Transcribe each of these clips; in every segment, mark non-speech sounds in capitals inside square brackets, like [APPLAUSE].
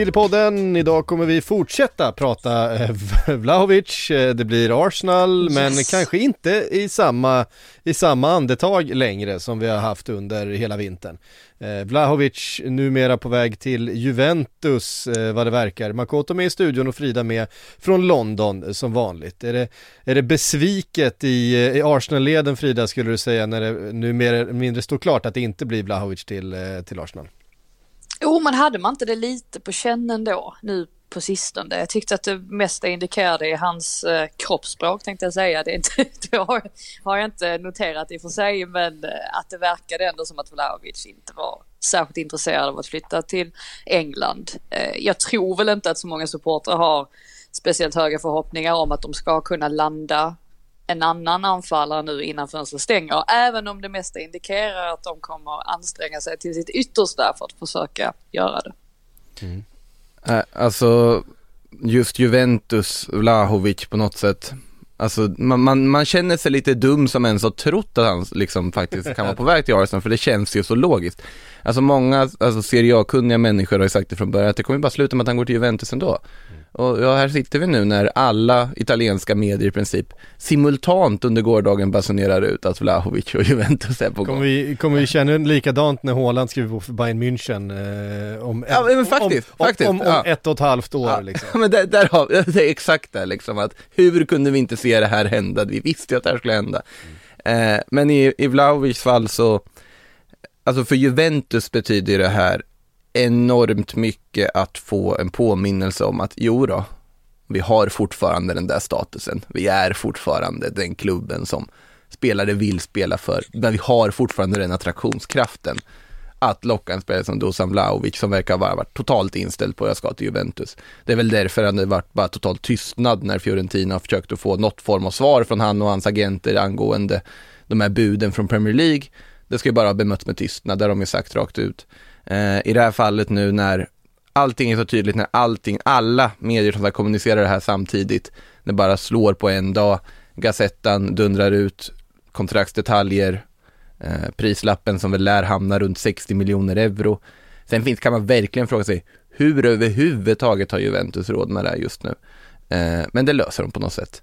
Sillypodden, idag kommer vi fortsätta prata eh, [LAUGHS] Vlahovic, eh, det blir Arsenal, men kanske inte i samma, i samma andetag längre som vi har haft under hela vintern. Eh, Vlahovic numera på väg till Juventus, vad det verkar. Makoto med i studion och Frida med från London som vanligt. Är det, är det besviket i, i Arsenal-leden Frida skulle du säga när det nu mer eller mindre står klart att det inte blir Vlahovic till, till Arsenal? Jo, men hade man inte det lite på känn då nu på sistone? Jag tyckte att det mesta indikerade i hans eh, kroppsspråk tänkte jag säga. Det, är inte, [LAUGHS] det har, har jag inte noterat i och för sig, men eh, att det verkade ändå som att Vlahovic inte var särskilt intresserad av att flytta till England. Eh, jag tror väl inte att så många supportrar har speciellt höga förhoppningar om att de ska kunna landa en annan anfallare nu innan fönstret stänger. Även om det mesta indikerar att de kommer anstränga sig till sitt yttersta för att försöka göra det. Äh, Alltså, just Juventus, Vlahovic på något sätt. Alltså man, man, man känner sig lite dum som ens har trott att han liksom faktiskt kan vara på väg till Arsenal för det känns ju så logiskt. Alltså många, alltså Serie A-kunniga människor har ju sagt det från början att det kommer ju bara sluta med att han går till Juventus ändå. Och ja, här sitter vi nu när alla italienska medier i princip simultant under gårdagen basunerar ut att Vlahovic och Juventus är på gång. Kommer vi, kommer vi känna likadant när Haaland skriver på för Bayern München eh, om, Ja, men faktiskt, om, faktiskt, om, om, ja. ett och ett halvt år Ja, liksom. [LAUGHS] men där, där har vi, [LAUGHS] det är exakt det liksom att hur kunde vi inte se det här hända? Vi visste ju att det här skulle hända. Eh, men i, i Vlahovics fall så, alltså för Juventus betyder det här enormt mycket att få en påminnelse om att jo då, vi har fortfarande den där statusen. Vi är fortfarande den klubben som spelare vill spela för, men vi har fortfarande den attraktionskraften att locka en spelare som Dusan Vlahovic som verkar vara varit totalt inställd på att jag ska till Juventus. Det är väl därför han det varit bara totalt tystnad när Fiorentina har försökt att få något form av svar från han och hans agenter angående de här buden från Premier League. Det ska ju bara ha bemötts med tystnad, det har de ju sagt rakt ut. Eh, I det här fallet nu när allting är så tydligt, när allting, alla medier som kommunicerar det här samtidigt, det bara slår på en dag, Gazettan dundrar ut kontraktsdetaljer, eh, prislappen som väl lär hamna runt 60 miljoner euro. Sen finns, kan man verkligen fråga sig, hur överhuvudtaget har Juventus råd med det här just nu? Eh, men det löser de på något sätt.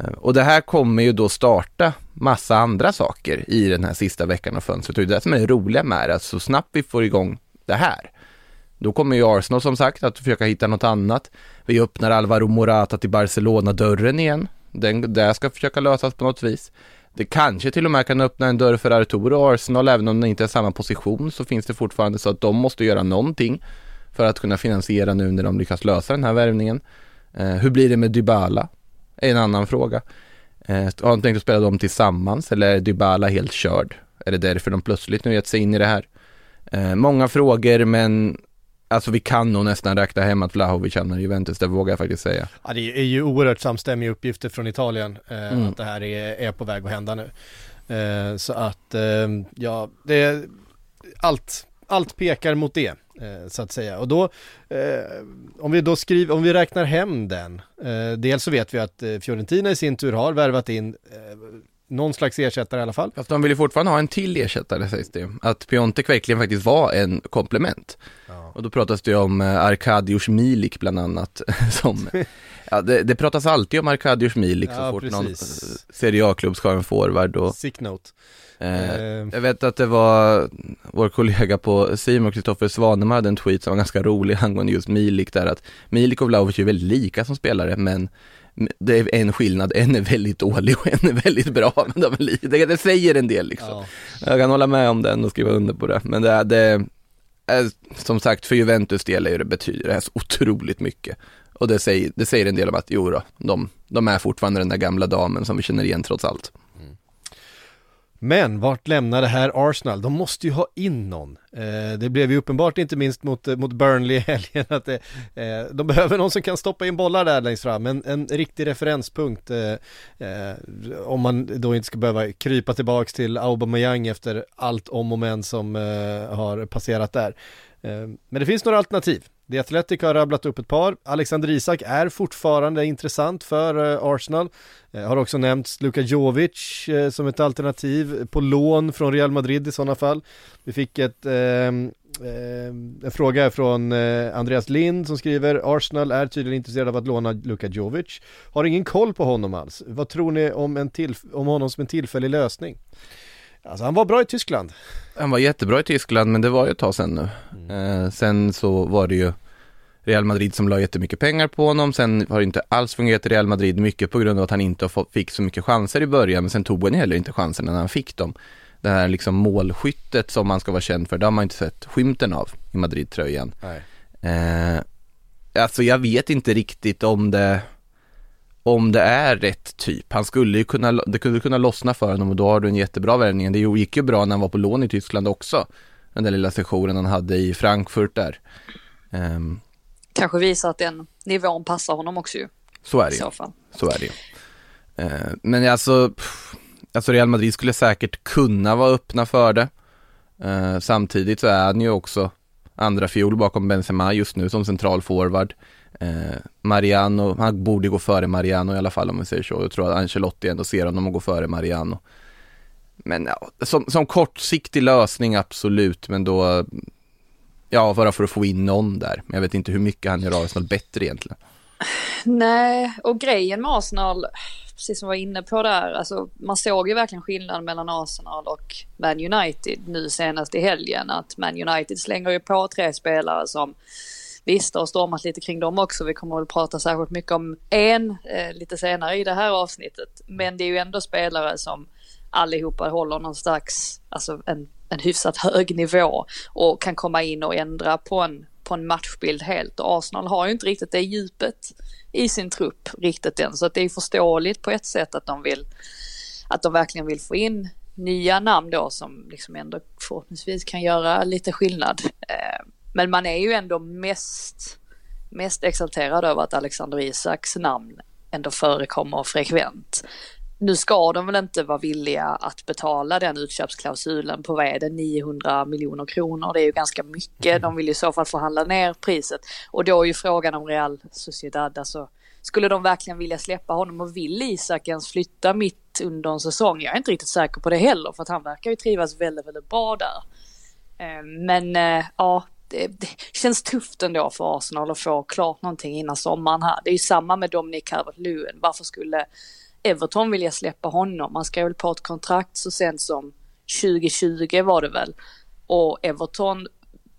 Eh, och det här kommer ju då starta massa andra saker i den här sista veckan av fönstret och det är det som är det roliga med det, att så snabbt vi får igång det här, då kommer ju Arsenal som sagt att försöka hitta något annat. Vi öppnar Alvaro Morata till Barcelona-dörren igen. Den där ska försöka lösas på något vis. Det kanske till och med kan öppna en dörr för Arturo och Arsenal, även om de inte är i samma position så finns det fortfarande så att de måste göra någonting för att kunna finansiera nu när de lyckas lösa den här värvningen. Eh, hur blir det med Dybala? Är en annan fråga. Eh, har de tänkt att spela dem tillsammans eller är Dybala helt körd? Är det därför de plötsligt nu gett sig in i det här? Eh, många frågor men alltså vi kan nog nästan räkna hem att Vlahovic hamnar i Juventus, det vågar jag faktiskt säga. Ja, det är ju oerhört samstämmiga uppgifter från Italien eh, Mm. att det här är, är på väg att hända nu. Eh, så att, eh, ja, det, allt, allt pekar mot det. Eh, så att säga. Och då, eh, om vi då skriver, om vi räknar hem den, eh, dels så vet vi att eh, Fiorentina i sin tur har värvat in eh, någon slags ersättare i alla fall. Fast de vill ju fortfarande ha en till ersättare sägs det. Att Piontek verkligen faktiskt var en komplement. Och då pratas det ju om eh, Arkadiusz Milik bland annat. [LAUGHS] som, ja, det, det pratas alltid om Arkadiusz Milik så Ja, fort någon precis. eh, Serie A-klubb ska ha en forward. Och, Sick note. eh, Eh. jag vet att det var vår kollega på Simon, Kristoffer Svanemar, hade en tweet som var ganska rolig [LAUGHS] angående just Milik där att Milik och Vlahovic är väldigt lika som spelare men det är en skillnad, en är väldigt dålig och en är väldigt bra. [LAUGHS] Men de är det, det säger en del liksom. Ja. Jag kan hålla med om den och skriva under på det. Men det, är- det är, som sagt, för Juventus del är det betyder det här så otroligt mycket. Och det säger, det säger en del om att, jo då, de, de är fortfarande den där gamla damen som vi känner igen trots allt. Men vart lämnar det här Arsenal? De måste ju ha in någon. Eh, det blev ju uppenbart inte minst mot, eh, mot Burnley i helgen att det, eh, de [LAUGHS] behöver någon som kan stoppa in bollar där längst fram. En, en riktig referenspunkt. Eh, eh, om man då inte ska behöva krypa tillbaks till Aubameyang efter allt om och men som eh, har passerat där. Eh, men det finns några alternativ. The Athletic har rabblat upp ett par. Alexander Isak är fortfarande intressant för eh, Arsenal. Eh, har också nämnts Luka Jovic eh, som ett alternativ på lån från Real Madrid i sådana fall. Vi fick ett, eh, en fråga från eh, Andreas Lind som skriver Arsenal är tydligen intresserad av att låna Luka Jovic. Har ingen koll på honom alls. Vad tror ni om, en om honom som en tillfällig lösning? Alltså han var bra i Tyskland. Han var jättebra i Tyskland, men det var ju ett tag sedan nu. Eh, sen så var det ju Real Madrid som la jättemycket pengar på honom. Sen har det inte alls fungerat i Real Madrid mycket på grund av att han inte fått, fick så mycket chanser i början. Men sen tog han heller inte chanserna när han fick dem. Det här liksom målskyttet som man ska vara känd för, det har man inte sett skymten av i Madrid-tröjan. Eh, alltså jag vet inte riktigt om det om det är rätt typ. Han skulle ju kunna, det skulle kunna lossna för honom och då har du en jättebra värvning. Det gick ju bra när han var på lån i Tyskland också. Den där lilla sessionen han hade i Frankfurt där. Ehm, Kanske visar att den nivån passar honom också ju. så är det ju. så är det ju. Eh, men alltså, pff, alltså Real Madrid skulle säkert kunna vara öppna för det. Eh, samtidigt så är han ju också andra fiol bakom Benzema just nu som central forward. Eh, Mariano, han borde gå före Mariano i alla fall om vi säger så. Jag tror att Ancelotti ändå ser honom att gå före Mariano. Men ja, som, som kortsiktig lösning absolut, men då Ja, bara för att få in någon där. Men jag vet inte hur mycket han gör Arsenal bättre egentligen. Nej, och grejen med Arsenal, precis som jag var inne på där, alltså man såg ju verkligen skillnaden mellan Arsenal och Man United nu senast i helgen. Att Man United slänger ju på tre spelare som visst har stormat lite kring dem också. Vi kommer väl prata särskilt mycket om en eh, lite senare i det här avsnittet. Men det är ju ändå spelare som allihopa håller någon slags, alltså en, en hyfsat hög nivå och kan komma in och ändra på en, på en matchbild helt. Och Arsenal har ju inte riktigt det djupet i sin trupp riktigt än. Så att det är förståeligt på ett sätt att de vill, att de verkligen vill få in nya namn då som liksom ändå förhoppningsvis kan göra lite skillnad. Eh, men man är ju ändå mest, mest exalterad över att Alexander Isaks namn ändå förekommer frekvent. Nu ska de väl inte vara villiga att betala den utköpsklausulen på vad är det, 900 miljoner kronor. Det är ju ganska mycket. De vill ju i så fall förhandla ner priset. Och då är ju frågan om Real Sociedad, alltså skulle de verkligen vilja släppa honom och vill Isak ens flytta mitt under en säsong? Jag är inte riktigt säker på det heller för att han verkar ju trivas väldigt, väldigt bra där. Eh, men eh, ja, det, det känns tufft ändå för Arsenal att få klart någonting innan sommaren här. Det är ju samma med Dominic Calvert-Lewin. Varför skulle Everton vilja släppa honom? Man skrev väl på ett kontrakt så sent som 2020 var det väl. Och Everton,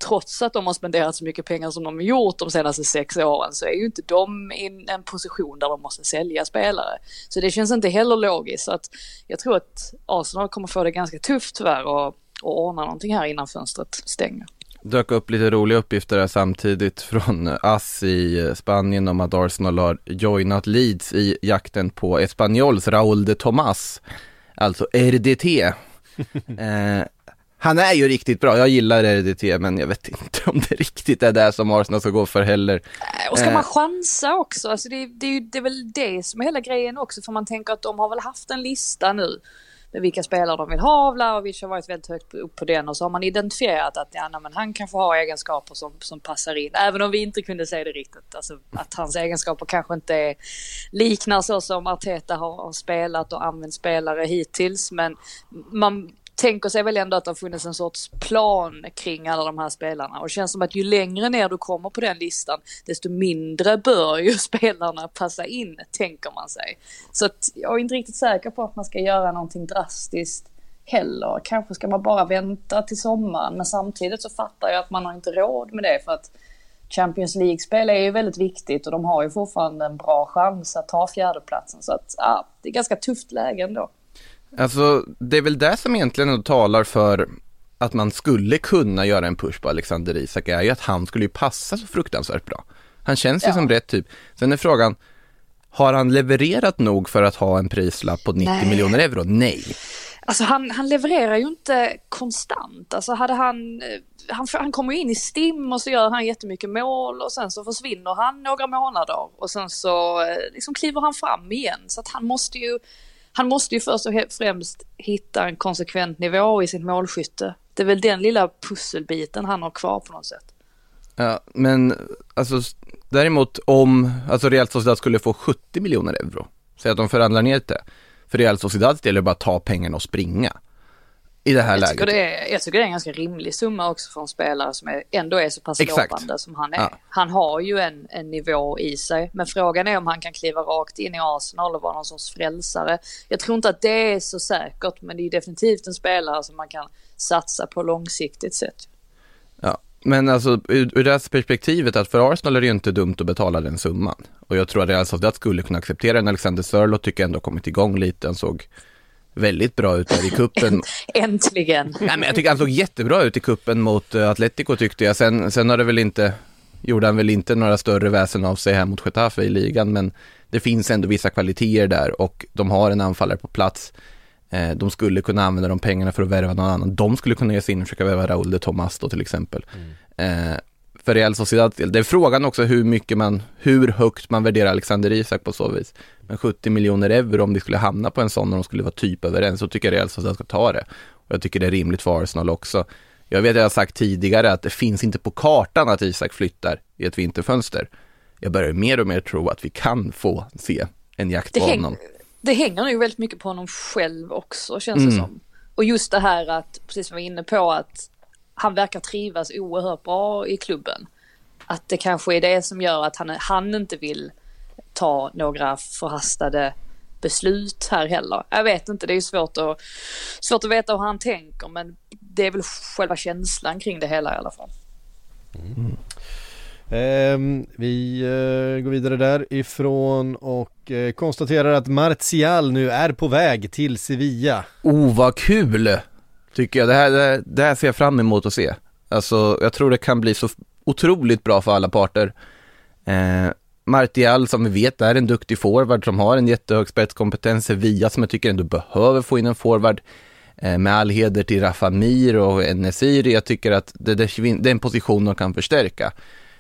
trots att de har spenderat så mycket pengar som de har gjort de senaste sex åren så är ju inte de i en position där de måste sälja spelare. Så det känns inte heller logiskt. Så att jag tror att Arsenal kommer få det ganska tufft tyvärr och, och ordna någonting här innan fönstret stänger dök upp lite roliga uppgifter här samtidigt från AS i Spanien om att Arsenal har joinat Leeds i jakten på Espanyols Raúl de Tomas, alltså RDT. [LAUGHS] eh, han är ju riktigt bra, jag gillar RDT men jag vet inte om det riktigt är det som Arsenal ska gå för heller. Och ska Eh. man chansa också? Alltså det, det, det är väl det som är hela grejen också. För man tänker att de har väl haft en lista nu med vilka spelare de vill ha. Vlahovic har varit väldigt högt upp på den och så har man identifierat att ja, men han kanske har egenskaper som, som passar in. Även om vi inte kunde se det riktigt. Alltså att hans egenskaper kanske inte är, liknar så som Arteta har, har spelat och använt spelare hittills. Men man tänker sig väl ändå att det har funnits en sorts plan kring alla de här spelarna och det känns som att ju längre ner du kommer på den listan desto mindre bör ju [LAUGHS] spelarna passa in, tänker man sig. Så att jag är inte riktigt säker på att man ska göra någonting drastiskt heller. Kanske ska man bara vänta till sommaren men samtidigt så fattar jag att man har inte råd med det för att Champions League-spel är ju väldigt viktigt och de har ju fortfarande en bra chans att ta fjärdeplatsen så att ja, det är ganska tufft läge ändå. Alltså, det är väl det som egentligen talar för att man skulle kunna göra en push på Alexander Isak är ju att han skulle ju passa så fruktansvärt bra. Han känns ju ja. som rätt typ. Sen är frågan, har han levererat nog för att ha en prislapp på 90 Nej. miljoner euro? Nej. Alltså han, han levererar ju inte konstant. Alltså hade han, eh, han, han kommer in i STIM och så gör han jättemycket mål och sen så försvinner han några månader och sen så eh, liksom kliver han fram igen. Så att han måste ju, han måste ju först och främst hitta en konsekvent nivå i sitt målskytte. Det är väl den lilla pusselbiten han har kvar på något sätt. Ja, men alltså däremot om, alltså Real Sociedad skulle få 70 miljoner euro, säg att de förhandlar ner det. För Real Sociedads del är det bara att ta pengarna och springa i det här jag läget. Tycker det är, jag tycker det är en ganska rimlig summa också för en spelare som är, ändå är så pass lovande som han är. Ja. Han har ju en, en nivå i sig. Men frågan är om han kan kliva rakt in i Arsenal och vara någon sorts frälsare. Jag tror inte att det är så säkert men det är definitivt en spelare som man kan satsa på långsiktigt sett. Ja, men alltså ur, ur det perspektivet att för Arsenal är det ju inte dumt att betala den summan. Och jag tror att Real Sociedad skulle kunna acceptera den. Alexander Sörlot tycker jag ändå kommit igång lite. Han såg väldigt bra ut där i kuppen. [LAUGHS] Äntligen! Nej, men jag tycker han såg jättebra ut i kuppen mot uh, Atletico tyckte jag. Sen, sen har det väl inte, gjorde han väl inte några större väsen av sig här mot Getafe i ligan, men det finns ändå vissa kvaliteter där och de har en anfallare på plats. Eh, de skulle kunna använda de pengarna för att värva någon annan. De skulle kunna ge sig in och försöka värva Raúl de Tomas då till exempel. Mm. För Real Sociedad, det är frågan också hur mycket man, hur högt man värderar Alexander Isak på så vis. Men 70 miljoner euro om det skulle hamna på en sån och de skulle vara typ överens så tycker jag Real Sociedad ska ta det. Och jag tycker det är rimligt för Arsenal också. Jag vet jag har sagt tidigare att det finns inte på kartan att Isak flyttar i ett vinterfönster. Jag börjar mer och mer tro att vi kan få se en jakt på det honom. Det hänger nog väldigt mycket på honom själv också känns det mm. som. Och just det här att, precis som vi var inne på, att han verkar trivas oerhört bra i klubben. Att det kanske är det som gör att han, han inte vill ta några förhastade beslut här heller. Jag vet inte, det är svårt att, svårt att veta hur han tänker men det är väl själva känslan kring det hela i alla fall. Mm. Eh, vi eh, går vidare därifrån och eh, konstaterar att Martial nu är på väg till Sevilla. Oh vad kul! Tycker jag, det här, det, det här ser jag fram emot att se. Alltså jag tror det kan bli så otroligt bra för alla parter. Eh, Martial som vi vet är en duktig forward som har en jättehög spetskompetens. Sevilla som jag tycker ändå behöver få in en forward. Eh, med all heder till Rafa Mir och Nesiri. Jag tycker att det, det, det är en position de kan förstärka.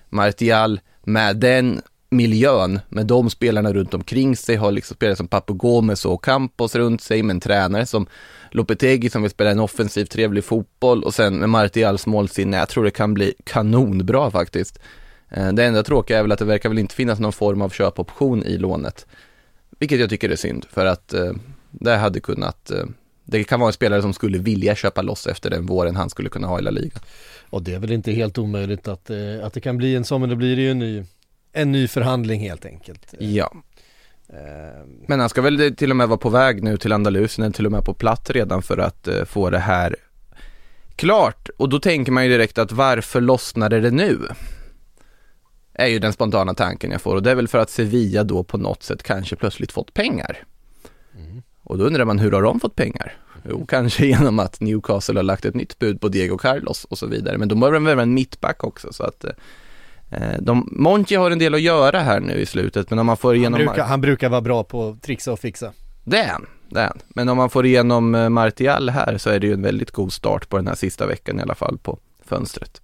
Martial med den miljön, med de spelarna runt omkring sig, har liksom spelare som Papu Gomes och Campos runt sig, med en tränare som Lopetegi som vill spela en offensiv, trevlig fotboll och sen med Martials målsinne. Jag tror det kan bli kanonbra faktiskt. Eh, det enda tråkiga är väl att det verkar väl inte finnas någon form av köpoption i lånet. Vilket jag tycker är synd, för att eh, det hade kunnat, eh, det kan vara en spelare som skulle vilja köpa loss efter den våren han skulle kunna ha i La Liga. Och det är väl inte helt omöjligt att, eh, att det kan bli en sån, men då blir det ju en ny, en ny förhandling helt enkelt. Ja. Men han ska väl till och med vara på väg nu till Andalusien, till och med på plats redan för att få det här klart. Och då tänker man ju direkt att varför lossnade det nu? är ju den spontana tanken jag får och det är väl för att Sevilla då på något sätt kanske plötsligt fått pengar. Mm. Och då undrar man hur har de fått pengar? Jo, kanske genom att Newcastle har lagt ett nytt bud på Diego Carlos och så vidare. Men då behöver värva en mittback också så att eh, de, Monchi har en del att göra här nu i slutet men om man får igenom... Han brukar, han brukar vara bra på att trixa och fixa. Det är han, det är han. Men om man får igenom eh, Martial här så är det ju en väldigt god start på den här sista veckan i alla fall på fönstret.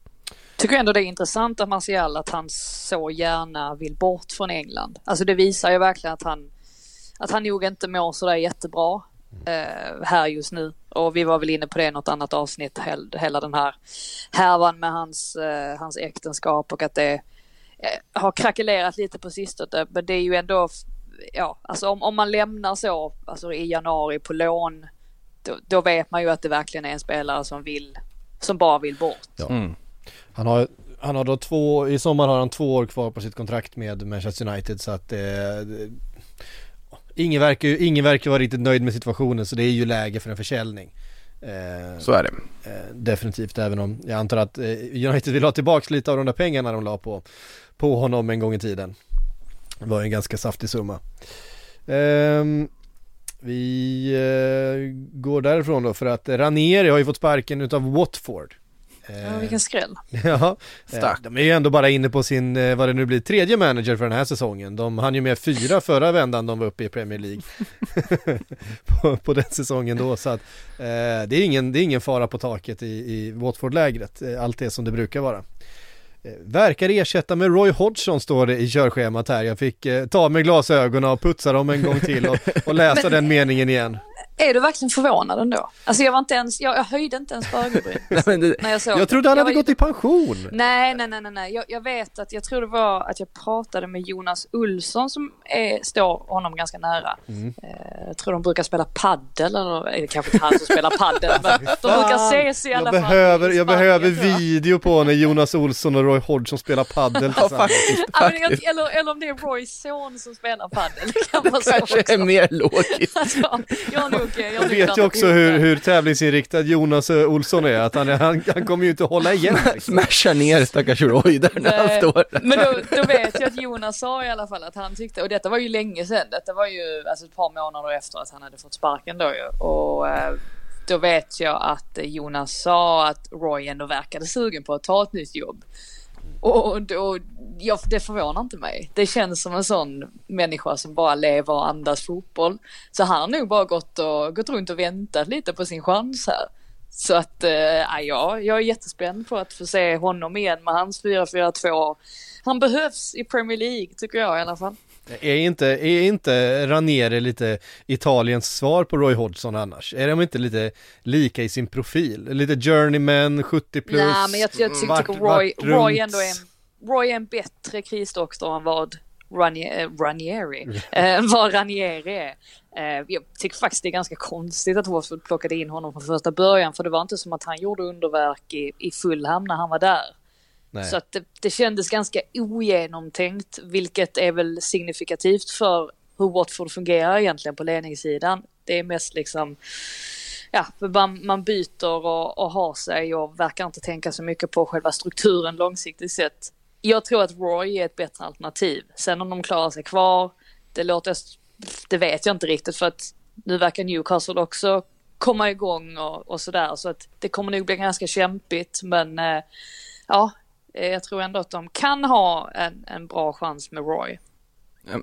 Tycker ändå det är intressant att Martial att han så gärna vill bort från England. Alltså det visar ju verkligen att han, att han nog inte mår sådär jättebra eh, här just nu. Och vi var väl inne på det i något annat avsnitt, hel, hela den här härvan med hans, eh, hans äktenskap och att det eh, har krackelerat lite på sistone. Men det är ju ändå, ja, alltså om, om man lämnar så, alltså i januari på lån, då, då vet man ju att det verkligen är en spelare som vill, som bara vill bort. Ja. Mm. Han har, han har då två, i sommar har han två år kvar på sitt kontrakt med Manchester United så att eh, ingen, verkar, ingen verkar vara riktigt nöjd med situationen så det är ju läge för en försäljning. Eh, Så är det. eh, definitivt även om jag antar att eh, United vill ha tillbaka lite av de där pengarna de la på, på honom en gång i tiden. Det var ju en ganska saftig summa. Ehm, vi eh, går därifrån då för att Ranieri har ju fått sparken utav Watford. Ja, vilken skräll. [LAUGHS] Ja, eh, Starkt. de är ju ändå bara inne på sin, eh, vad det nu blir, tredje manager för den här säsongen. De hann ju med fyra förra vändan de var uppe i Premier League. [LAUGHS] på, på den säsongen då, så att eh, det, är ingen, det är ingen fara på taket i, i Watford-lägret. Eh, Allt är som det brukar vara. Eh, Verkar ersätta med Roy Hodgson står det i körschemat här. Jag fick eh, ta med glasögonen och putsa dem en gång till och, och läsa Men- den meningen igen. Är du verkligen förvånad ändå? Alltså jag var inte ens, jag, jag höjde inte ens på ögonbryn [LAUGHS] Nej, men det, när jag såg Jag trodde han det. hade var- gått i pension. Nej, nej, nej, nej, nej. Jag, jag vet att, jag tror det var att jag pratade med Jonas Olsson som är, står honom ganska nära. Mm. Eh, jag tror de brukar spela paddel eller är det kanske inte han som spelar paddel men [LAUGHS] de brukar ses i alla jag fall. behöver, jag behöver jag. video på när Jonas Olsson och Roy Hodgson spelar paddel [LAUGHS] ja, faktiskt. Ja, men jag, faktiskt. eller, eller om det är Roys son som spelar paddel. Det kan så Kanske är också. mer logiskt. Alltså, jag har nog, jag har Jag vet ju också hur, hur tävlingsinriktad Jonas eh, Olsson är, att han, är- han, han kommer ju inte hålla igen. [LAUGHS] Liksom. Smashar ner stackars Roy där när han står. Men då, då vet jag att Jonas sa i alla fall att han tyckte, och detta var ju länge sedan, detta var ju alltså ett par månader efter att han hade fått sparken då ju. Och eh, då vet jag att Jonas sa att Roy ändå verkade sugen på att ta ett nytt jobb. Och då, ja, det förvånar inte mig. Det känns som en sån människa som bara lever och andas fotboll. Så han har nog bara gått, och, gått runt och väntat lite på sin chans här. Så att, äh, ja, jag är jättespänd på att få se honom igen med hans 4-4-2. Han behövs i Premier League tycker jag i alla fall. Är inte, är inte Ranieri lite Italiens svar på Roy Hodgson annars? Är de inte lite lika i sin profil? Lite journeyman, 70 plus? Nej, men jag, jag tycker vart- Roy, vart Roy ändå är, en- Roy är en bättre krisdoktor än vad Ranieri, äh, Ranieri, äh, vad Ranieri är. Eh, jag tycker faktiskt det är ganska konstigt att Watford plockade in honom från första början för det var inte som att han gjorde underverk i, i Fulham när han var där. Nej. Så att det, det kändes ganska ogenomtänkt, vilket är väl signifikativt för hur Watford fungerar egentligen på ledningssidan. Det är mest liksom, ja, man, man byter och, och har sig och verkar inte tänka så mycket på själva strukturen långsiktigt sett. Jag tror att Roy är ett bättre alternativ. Sen om de klarar sig kvar, det låter, det vet jag inte riktigt för att nu verkar Newcastle också komma igång och, och sådär så att det kommer nog bli ganska kämpigt men eh, ja, jag tror ändå att de kan ha en, en bra chans med Roy.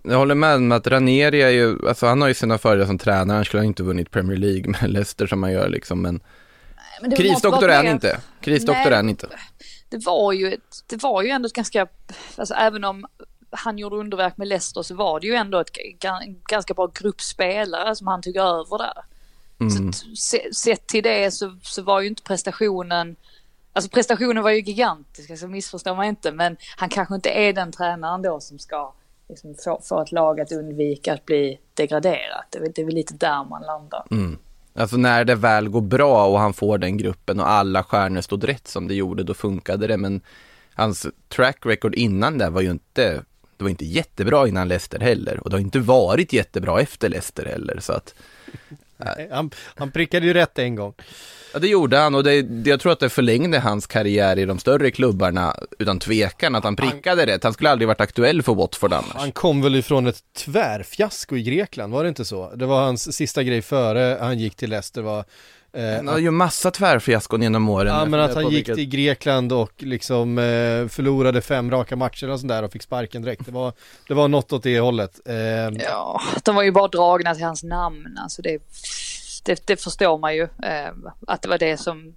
Jag håller med om att Ranieri är ju, alltså han har ju sina fördelar som tränare, han skulle ha inte vunnit Premier League med [LAUGHS] Leicester som han gör liksom, men Men krisdoktor är han inte. Krisdoktor är han inte. det var ju, ett, det var ju ändå ett ganska, alltså även om han gjorde underverk med Leicester så var det ju ändå ett ganska bra gruppspelare som han tog över där. Så att, se, sett till det så, så var ju inte prestationen, alltså prestationen var ju gigantisk, alltså, så missförstår man inte, men han kanske inte är den tränaren då som ska liksom, få, få ett lag att undvika att bli degraderat. Det är, väl- det är väl lite där man landar. Mm. Alltså när det väl går bra och han får den gruppen och alla stjärnor stod rätt som det gjorde, då funkade det. Men hans track record innan det var ju inte, det var inte jättebra innan Leicester heller. Och det har inte varit jättebra efter Leicester heller. Så att, han, han prickade ju rätt en gång. ja det gjorde han och det, jag tror att det förlängde hans karriär i de större klubbarna utan tvekan att han prickade rätt. Han skulle aldrig varit aktuell för Watford annars. Han kom väl ifrån ett tvärfiasko i Grekland, var det inte så? Det var hans sista grej före han gick till Leicester var Han har ju massa tvärfiaskon genom åren. Ja men att han gick till Grekland och liksom eh, förlorade fem raka matcher och sånt där och fick sparken direkt. Det var, det var något åt det hållet. Eh, Ja, de var ju bara dragna till hans namn. Alltså det, det, det förstår man ju. Eh, att det var det som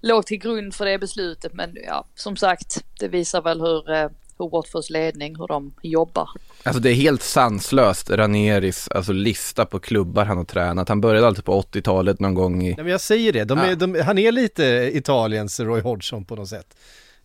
låg till grund för det beslutet. Men ja, som sagt, det visar väl hur, hur Watfords ledning, hur de jobbar. Alltså det är helt sanslöst, Ranieris, alltså lista på klubbar han har tränat. Han började alltid på 80-talet någon gång i... Nej, men jag säger det, de är, Ja. de, han är lite Italiens Roy Hodgson på något sätt.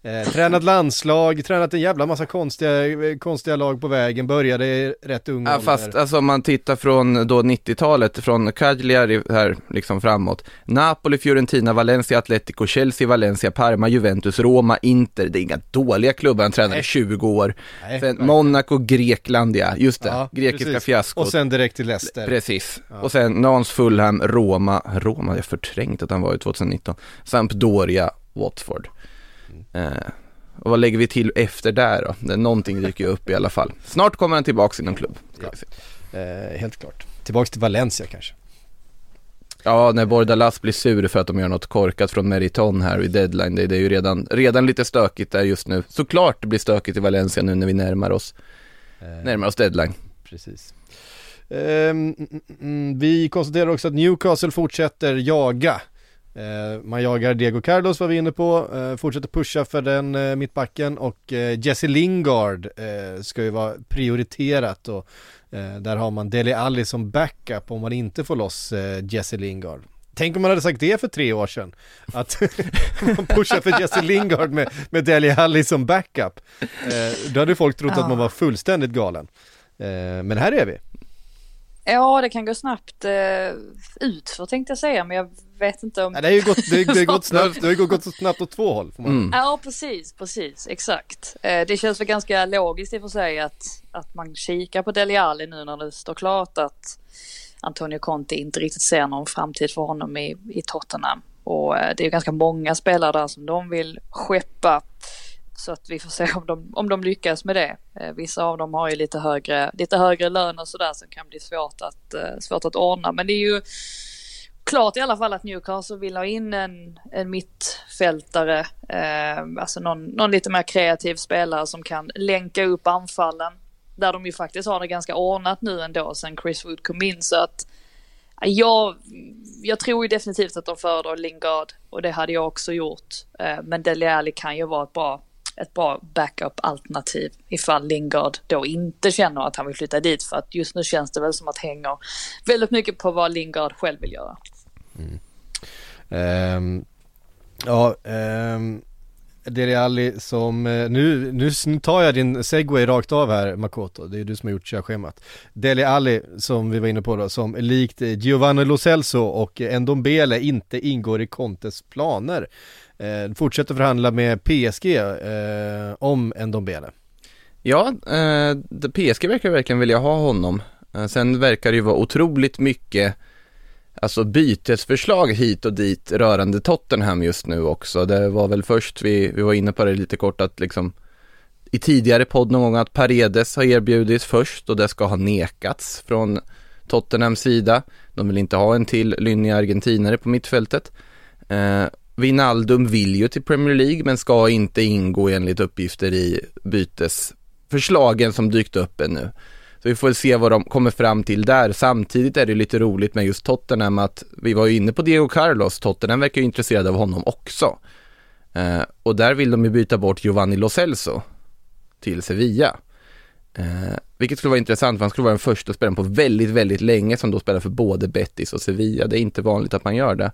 Eh, tränat landslag, tränat en jävla massa konstiga, konstiga lag på vägen, började rätt ung Ja, fast alltså om man tittar från då 90-talet, från Cagliari här liksom framåt. Napoli, Fiorentina, Valencia, Atletico, Chelsea, Valencia, Parma, Juventus, Roma, Inter. Det är inga dåliga klubbar, han tränade i Nej. 20 år. Nej, Sen verkligen. Monaco, Grekland ja, just det. Ja, Grekiska precis. fiaskot. Och sen direkt till Leicester. Precis. Och sen Nans, Fulham, Roma, Roma, jag har förträngt att han var i 2019. Sampdoria, Watford. Eh, och vad lägger vi till efter där då? Det- Någonting dyker ju upp i alla fall. Snart kommer han tillbaks inom klubb. se. Eh, helt klart. Tillbaks till Valencia kanske. Ja, när Bordalas blir sur för att de gör något korkat från Meriton här i deadline, det, det är ju redan, redan lite stökigt där just nu. Såklart det blir stökigt i Valencia nu när vi närmar oss, närmar oss deadline. Precis. Mm, vi konstaterar också att Newcastle fortsätter jaga. Eh, man jagar Diego Carlos var vi inne på, eh, fortsätter pusha för den eh, mittbacken och Jesse Lingard ska ju vara prioriterat och där har man Dele Alli som backup om man inte får loss Jesse Lingard. Tänk om man hade sagt det för tre år sedan. Att [LAUGHS] man pushar för Jesse Lingard med, med Dele Alli som backup. Eh, då hade folk trott att man var fullständigt galen. Eh, men här är vi. Ja, det kan gå snabbt eh, ut för tänkte jag säga, men jag vet inte om... Ja, det har ju gått, det, det [LAUGHS] gått snabbt, det har ju gått så snabbt åt två håll. Får man. Mm. Ja, precis, precis, exakt. Eh, det känns väl ganska logiskt i och för sig att, att man kikar på Dele Alli nu när det står klart att Antonio Conte inte riktigt ser någon framtid för honom i, i Tottenham. Och eh, det är ju ganska många spelare där som de vill skeppa. Så att vi får se om de, om de lyckas med det. Eh, vissa av dem har ju lite högre, lite högre lön och sådär som kan bli svårt att, eh, svårt att ordna. Men det är ju klart i alla fall att Newcastle vill ha in en, en mittfältare, eh, alltså någon, någon lite mer kreativ spelare som kan länka upp anfallen. Där de ju faktiskt har det ganska ordnat nu ändå sen Chris Wood kom in så att eh, jag, jag tror ju definitivt att de föredrar Lingard och det hade jag också gjort. Eh, men Dele Alli kan ju vara ett bra, ett bra backup-alternativ ifall Lingard då inte känner att han vill flytta dit för att just nu känns det väl som att hänger väldigt mycket på vad Lingard själv vill göra. Mm. Ehm, ja, ehm, um, Dele Alli som, eh, nu, nu, tar jag din segway rakt av här Makoto, det är du som har gjort körschemat. Dele Alli som vi var inne på då, som likt eh, Giovanni Lo Celso och Ndombele inte ingår i Contes planer. Eh, fortsätter förhandla med PSG eh, om Ndombele. Ja, eh, PSG verkar verkligen vilja ha honom. Eh, sen verkar det ju vara otroligt mycket Alltså bytesförslag hit och dit rörande Tottenham just nu också. Det var väl först, vi, vi var inne på det lite kort att liksom i tidigare podd någon gång att Paredes har erbjudits först och det ska ha nekats från Tottenhams sida. De vill inte ha en till lynnig argentinare på mittfältet. Eh, Wijnaldum vill ju till Premier League men ska inte ingå enligt uppgifter i bytesförslagen som dykt upp ännu. Så vi får väl se vad de kommer fram till där. Samtidigt är det lite roligt med just Tottenham att vi var ju inne på Diego Carlos, Tottenham verkar ju intresserade av honom också. Eh, och där vill de ju byta bort Giovanni Lo Celso till Sevilla. Eh, vilket skulle vara intressant för han skulle vara den första spelaren på väldigt, väldigt länge som då spelar för både Betis och Sevilla. Det är inte vanligt att man gör det.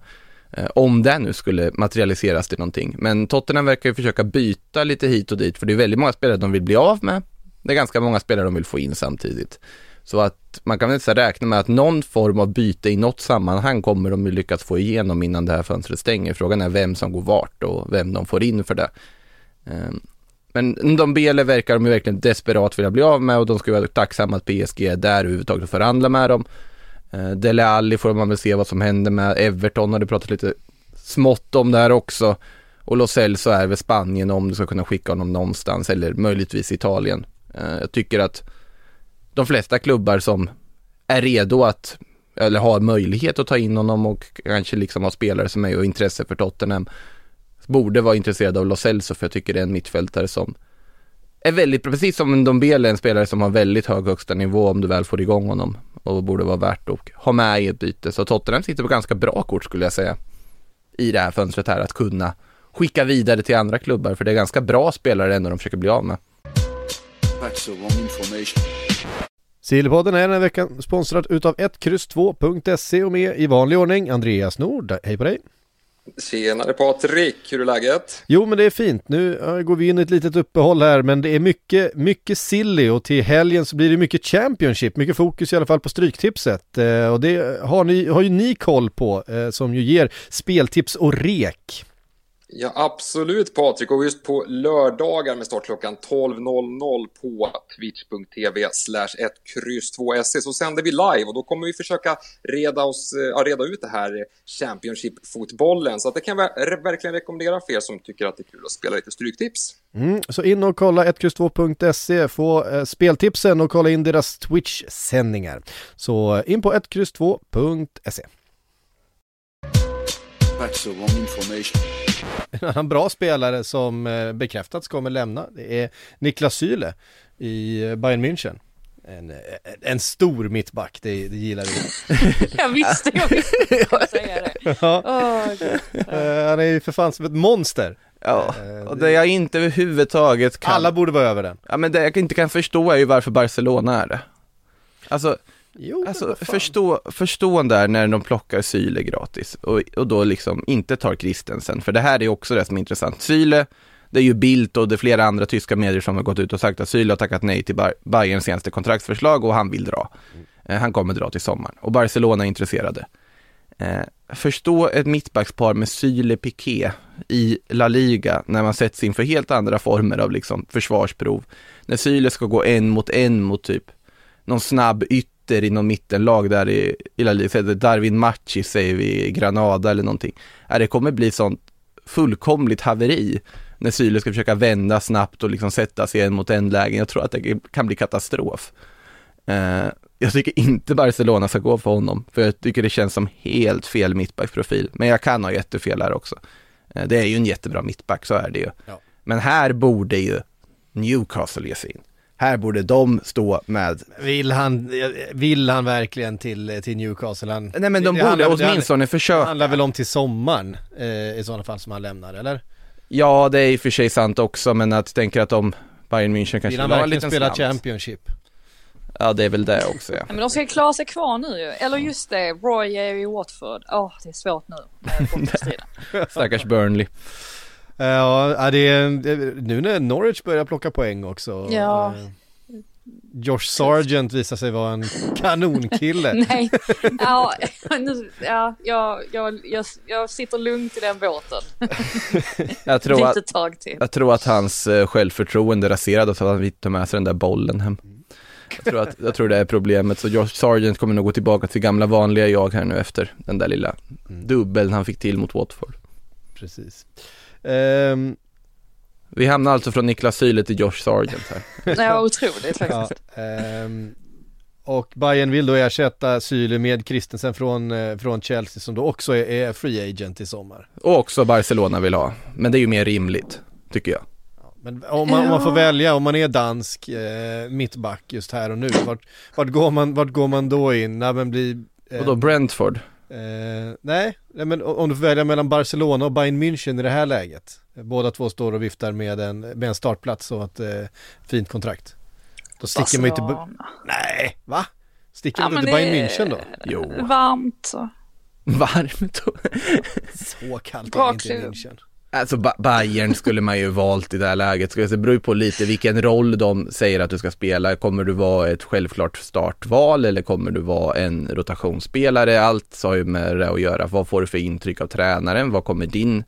Eh, om det nu skulle materialiseras till någonting. Men Tottenham verkar ju försöka byta lite hit och dit för det är väldigt många spelare de vill bli av med. Det är ganska många spelare de vill få in samtidigt. Så att man kan väl inte räkna med att någon form av byte i något sammanhang kommer de ju lyckas få igenom innan det här fönstret stänger. Frågan är vem som går vart och vem de får in för det. Ehm, men de Bele verkar de ju verkligen desperat vilja bli av med och de ska vara tacksamma att PSG är där överhuvudtaget och förhandla med dem. Ehm, Dele Alli får man väl se vad som händer med. Everton har det pratat lite smått om där också. Och Los Celso är väl Spanien om du ska kunna skicka honom någonstans eller möjligtvis Italien. Eh, jag tycker att de flesta klubbar som är redo att eller har möjlighet att ta in honom och kanske liksom har spelare som är och intresse för Tottenham borde vara intresserade av Lo Celso för jag tycker det är en mittfältare som är väldigt, precis som en Dombele, en spelare som har väldigt hög högsta nivå om du väl får igång honom och borde vara värt att ha med i ett byte. Så Tottenham sitter på ganska bra kort skulle jag säga i det här fönstret här att kunna skicka vidare till andra klubbar för det är ganska bra spelare ändå de försöker bli av med. That's the wrong information. Sillypodden är den här veckan sponsrad utav 1X2.se och med i vanlig ordning Andreas Nord. Hej på dig! Tjenare Patrik, hur är läget? Jo men det är fint, nu eh, går vi in i ett litet uppehåll här men det är mycket, mycket silly och till helgen så blir det mycket Championship, mycket fokus i alla fall på Stryktipset eh, och det har, ni, har ju ni koll på eh, som ju ger speltips och rek. Ja, absolut Patrik. Och just på lördagar med start klockan 12.00 på twitch.tv slash 1 2 se så sänder vi live och då kommer vi försöka reda, oss, eh, ja, reda ut det här Championship-fotbollen. Så att det kan jag verkligen rekommendera för er som tycker att det är kul att spela lite stryktips. Mm, så in och kolla 1X2.se, få eh, speltipsen och kolla in deras Twitch-sändningar. Så eh, in på 1X2.se. That's the wrong information. En annan bra spelare som eh, bekräftats kommer lämna, det är Niklas Syle i eh, Bayern München. En, en stor mittback, det, det gillar vi. [LAUGHS] jag visste, jag visste att du skulle säga det. [LAUGHS] Ja. Oh, uh, han är ju för fan som ett monster. Ja, och det jag inte överhuvudtaget kan... Alla borde vara över den. Ja, men det jag inte kan förstå är ju varför Barcelona är det. Alltså, Jo, alltså förstå, förstå där när de plockar Syle gratis och, och då liksom inte tar Christensen, för det här är också det som är intressant. Syle, det är ju Bildt och det är flera andra tyska medier som har gått ut och sagt att Syle har tackat nej till Bayerns senaste kontraktsförslag och han vill dra. Mm. han kommer dra till sommaren och Barcelona är intresserade. Eh, förstå ett mittbackspar med Syle Piqué i La Liga när man sätts inför helt andra former av liksom försvarsprov. När Syle ska gå en mot en mot typ någon snabb ytter i någon mittenlag där i, i La Liga, Darwin Machi säger vi i Granada eller någonting. Det kommer bli sånt fullkomligt haveri när Syle ska försöka vända snabbt och liksom sätta sig en mot en lägen. Jag tror att det kan bli katastrof. Uh, jag tycker inte Barcelona ska gå för honom, för jag tycker det känns som helt fel mittbacksprofil. Men jag kan ha jättefel här också. Uh, det är ju en jättebra mittback, så är det ju. Ja. Men här borde ju Newcastle ge sig in. Här borde de stå med. Vill han, vill han verkligen till, till Newcastle? Han, Nej men de det, borde åtminstone försöka. Det handlar väl om till sommaren eh, i sådana fall som han lämnar, eller? Ja, det är i och för sig sant också, men att tänka att om Bayern München kanske vill han verkligen spela slant. Championship? Ja, det är väl det också ja. Men de ska klara sig kvar nu ju. Eller just det, Roy är i Watford. Åh, oh, det är svårt nu [LAUGHS] Stackars Burnley. Ja, det är nu när Norwich börjar plocka poäng också. Ja. Eh, Josh Sargent visar sig vara en kanonkille. [LAUGHS] Nej, ja, nu, ja jag, jag, jag, jag sitter lugnt i den båten. [LAUGHS] jag, tror att, tag till. jag tror att hans eh, självförtroende raserades av att han tog med sig den där bollen hem. Jag tror, att, jag tror det är problemet, så Josh Sargent kommer nog gå tillbaka till gamla vanliga jag här nu efter den där lilla mm. dubbeln han fick till mot Watford. Precis. Um, vi hamnar alltså från Niklas Syle till Josh Sargent här. [LAUGHS] ja, otroligt faktiskt. Ja, um, och Bayern vill då ersätta Syle med Christensen från, uh, från Chelsea som då också är, är, free agent i sommar. Och också Barcelona vill ha, men det är ju mer rimligt, tycker jag. Men om man, om man, får välja, om man är dansk eh, mittback just här och nu, vart, vart, går, man, vart går man då in? När man blir... Eh, och då Brentford? Eh, nej, men om du får välja mellan Barcelona och Bayern München i det här läget. Båda två står och viftar med en, med en startplats och ett eh, fint kontrakt. Då sticker man ju inte... Nej, va? Sticker ja, man inte till Bayern München då? Jo. Varmt och... Varmt. [LAUGHS] Så kallt är det inte i München. Alltså Bayern skulle man ju valt i det här läget. Det beror ju på lite vilken roll de säger att du ska spela. Kommer du vara ett självklart startval eller kommer du vara en rotationsspelare? Allt har ju med det att göra. Vad får du för intryck av tränaren? Vad kommer din,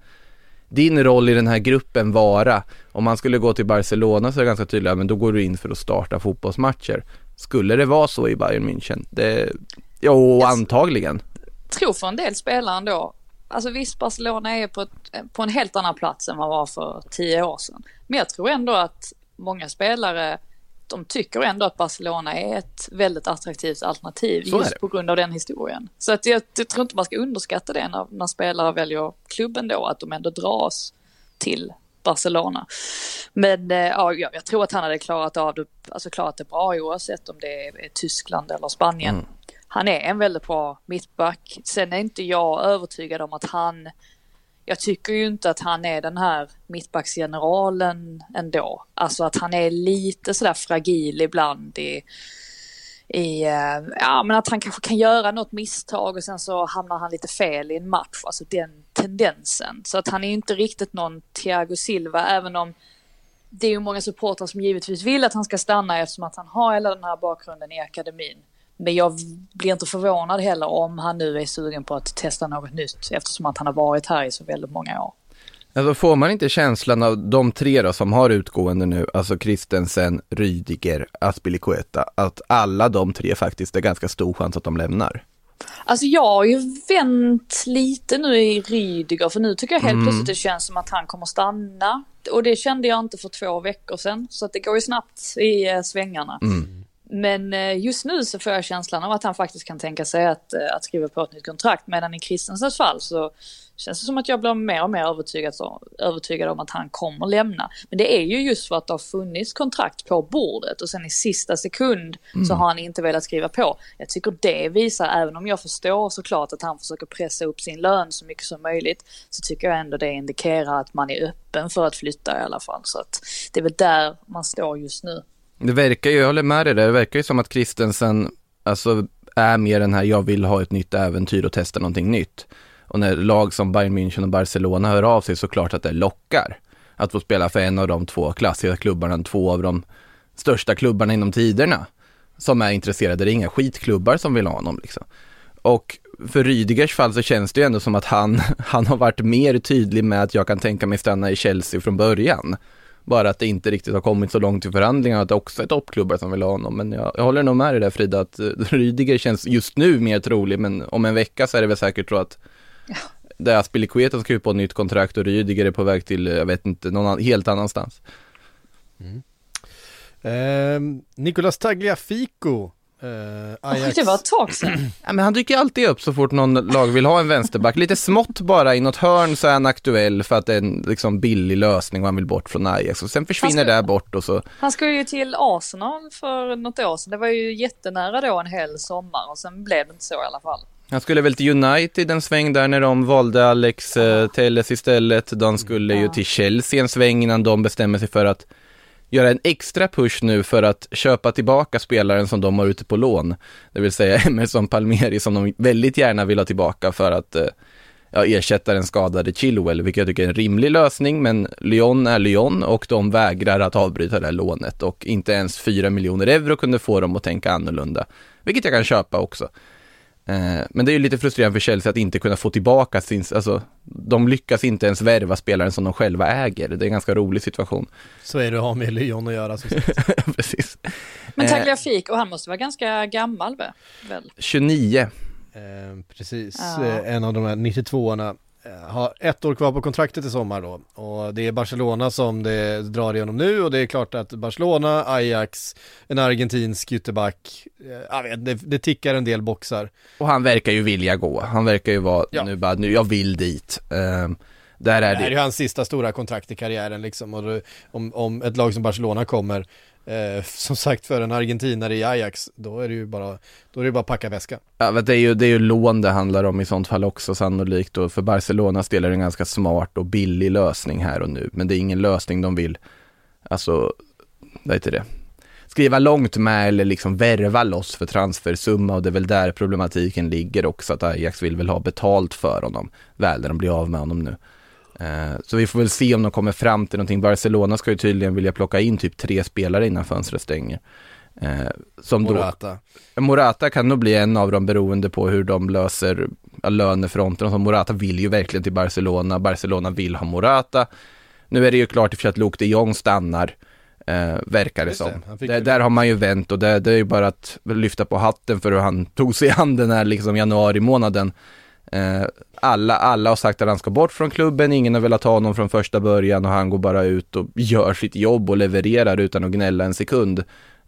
din roll i den här gruppen vara? Om man skulle gå till Barcelona så är det ganska tydligt, men då går du in för att starta fotbollsmatcher. Skulle det vara så i Bayern München? Det, jo, yes. antagligen. Jag tror för en del spelare ändå Alltså visst, Barcelona är på, ett, på en helt annan plats än vad var för tio år sedan. Men jag tror ändå att många spelare, de tycker ändå att Barcelona är ett väldigt attraktivt alternativ just på grund av den historien. Så att jag, jag, tror inte man ska underskatta det när, när spelare väljer klubben då, att de ändå dras till Barcelona. Men eh, ja, jag tror att han hade klarat av det, alltså klarat det bra oavsett om det är, är Tyskland eller Spanien. Mm han är en väldigt bra mittback. Sen är inte jag övertygad om att han jag tycker ju inte att han är den här mittbacksgeneralen ändå. Alltså att han är lite sådär fragil ibland i, i, eh, ja men att han kanske kan göra något misstag och sen så hamnar han lite fel i en match. Alltså den tendensen. Så att han är inte riktigt någon Thiago Silva även om det är ju många supportrar som givetvis vill att han ska stanna eftersom att han har hela den här bakgrunden i akademin. Men jag blir inte förvånad heller om han nu är sugen på att testa något nytt eftersom att han har varit här i så väldigt många år. Alltså får man inte känslan av de tre då som har utgående nu, alltså Christensen, Rydiger, Aspilicueta, att alla de tre faktiskt är ganska stor chans att de lämnar? Alltså jag har ju vänt lite nu i Rydiger för nu tycker jag helt Mm. plötsligt det känns som att han kommer stanna. Och det kände jag inte för två veckor sedan så att det går ju snabbt i eh, svängarna. Mm. Men eh, just nu så får jag känslan av att han faktiskt kan tänka sig att, eh, att skriva på ett nytt kontrakt. Medan i Christensens fall så känns det som att jag blir mer och mer övertygad, övertygad om att han kommer lämna. Men det är ju just för att det har funnits kontrakt på bordet och sen i sista sekund så Mm. har han inte velat skriva på. Jag tycker det visar, även om jag förstår såklart att han försöker pressa upp sin lön så mycket som möjligt, så tycker jag ändå det indikerar att man är öppen för att flytta i alla fall. Så att det är väl där man står just nu. Det verkar ju, jag håller med dig där, det verkar ju som att Christensen, alltså är mer den här, jag vill ha ett nytt äventyr och testa någonting nytt. Och när lag som Bayern München och Barcelona hör av sig så klart att det lockar. Att få spela för en av de två klassiska klubbarna, två av de största klubbarna inom tiderna. Som är intresserade, det är inga skitklubbar som vill ha honom liksom. Och för Rydigers fall så känns det ju ändå som att han, [LAUGHS] han har varit mer tydlig med att jag kan tänka mig stanna i Chelsea från början. Bara att det inte riktigt har kommit så långt i förhandlingarna att det också är toppklubbar som vill ha honom. Men jag, jag håller nog med dig där Frida, att uh, [LAUGHS] Rydiger känns just nu mer trolig, men om en vecka så är det väl säkert så att det är Aspilicueta som skriver på ett nytt kontrakt och Rydiger är på väg till, eh, jag vet inte, någon helt annanstans. Ehm, Nicolas Tagliafico, eh, Ajax. Det var ett tag sedan. [CLEARS THROAT] Ja, men han dyker alltid upp så fort någon lag vill ha en vänsterback. Lite smått bara i något hörn så är han aktuell för att det är en liksom, billig lösning och han vill bort från Ajax. Och sen försvinner ska- det bort och så, Han skulle ju till Arsenal för något år sedan. Det var ju jättenära då en hel sommar och sen blev det inte så i alla fall. han skulle väl till United en sväng där när de valde Alex eh, Telles istället. De skulle ju till Chelsea en sväng innan de bestämmer sig för att göra en extra push nu för att köpa tillbaka spelaren som de har ute på lån. Det vill säga [LAUGHS] Emerson Palmieri som de väldigt gärna vill ha tillbaka för att eh, ja, ersätta den skadade Chilwell, vilket jag tycker är en rimlig lösning, men Lyon är Lyon och de vägrar att avbryta det här lånet och inte ens 4 miljoner euro kunde få dem att tänka annorlunda, vilket jag kan köpa också. Eh, Men det är ju lite frustrerande för Chelsea att inte kunna få tillbaka sin, alltså de lyckas inte ens värva spelaren som de själva äger. Det är en ganska rolig situation. Så är det att ha med Lyon att göra sagt. [LAUGHS] Precis. Men Eh, Tagliafico, han måste vara ganska gammal väl? väl? 29. Eh, precis, Ja. eh, en av de här 92orna eh, har ett år kvar på kontraktet i sommar då och det är Barcelona som det drar igenom nu och det är klart att Barcelona, Ajax, en argentinsk ytterback, eh, jag vet, det, det tickar en del boxar. Och han verkar ju vilja gå. Han verkar ju vara Ja. nu bara, nu, jag vill dit. Ehm, där Det är här är ju det. hans sista stora kontrakt i karriären liksom och om, om ett lag som Barcelona kommer eh, som sagt för en argentinare i Ajax då är det ju bara, då är det bara att packa väskan. Ja, men det är ju, det är ju lån det handlar om i sånt fall också sannolikt och för Barcelonas del är det en ganska smart och billig lösning här och nu. Men det är ingen lösning de vill, alltså, vad heter det? Skriva långt med eller liksom värva loss för transfersumma och det är väl där problematiken ligger också att Ajax vill väl ha betalt för honom väl när de blir av med honom nu. Eh, Så vi får väl se om de kommer fram till någonting. Barcelona ska ju tydligen vilja plocka in typ tre spelare innan fönstret stänger. Eh, Som då, Morata. Morata kan nog bli en av dem beroende på hur de löser lönefronten. Så Morata vill ju verkligen till Barcelona, Barcelona vill ha Morata. Nu är det ju klart i och för sig att Luke de Jong stannar, eh, verkar det det, som. fick Där, där har man ju vänt och det, det är ju bara att lyfta på hatten för hur han tog sig an den här liksom januari månaden. Eh, alla, alla har sagt att han ska bort från klubben, ingen har velat ha honom från första början och han går bara ut och [LAUGHS] gör sitt jobb och levererar utan att gnälla en sekund.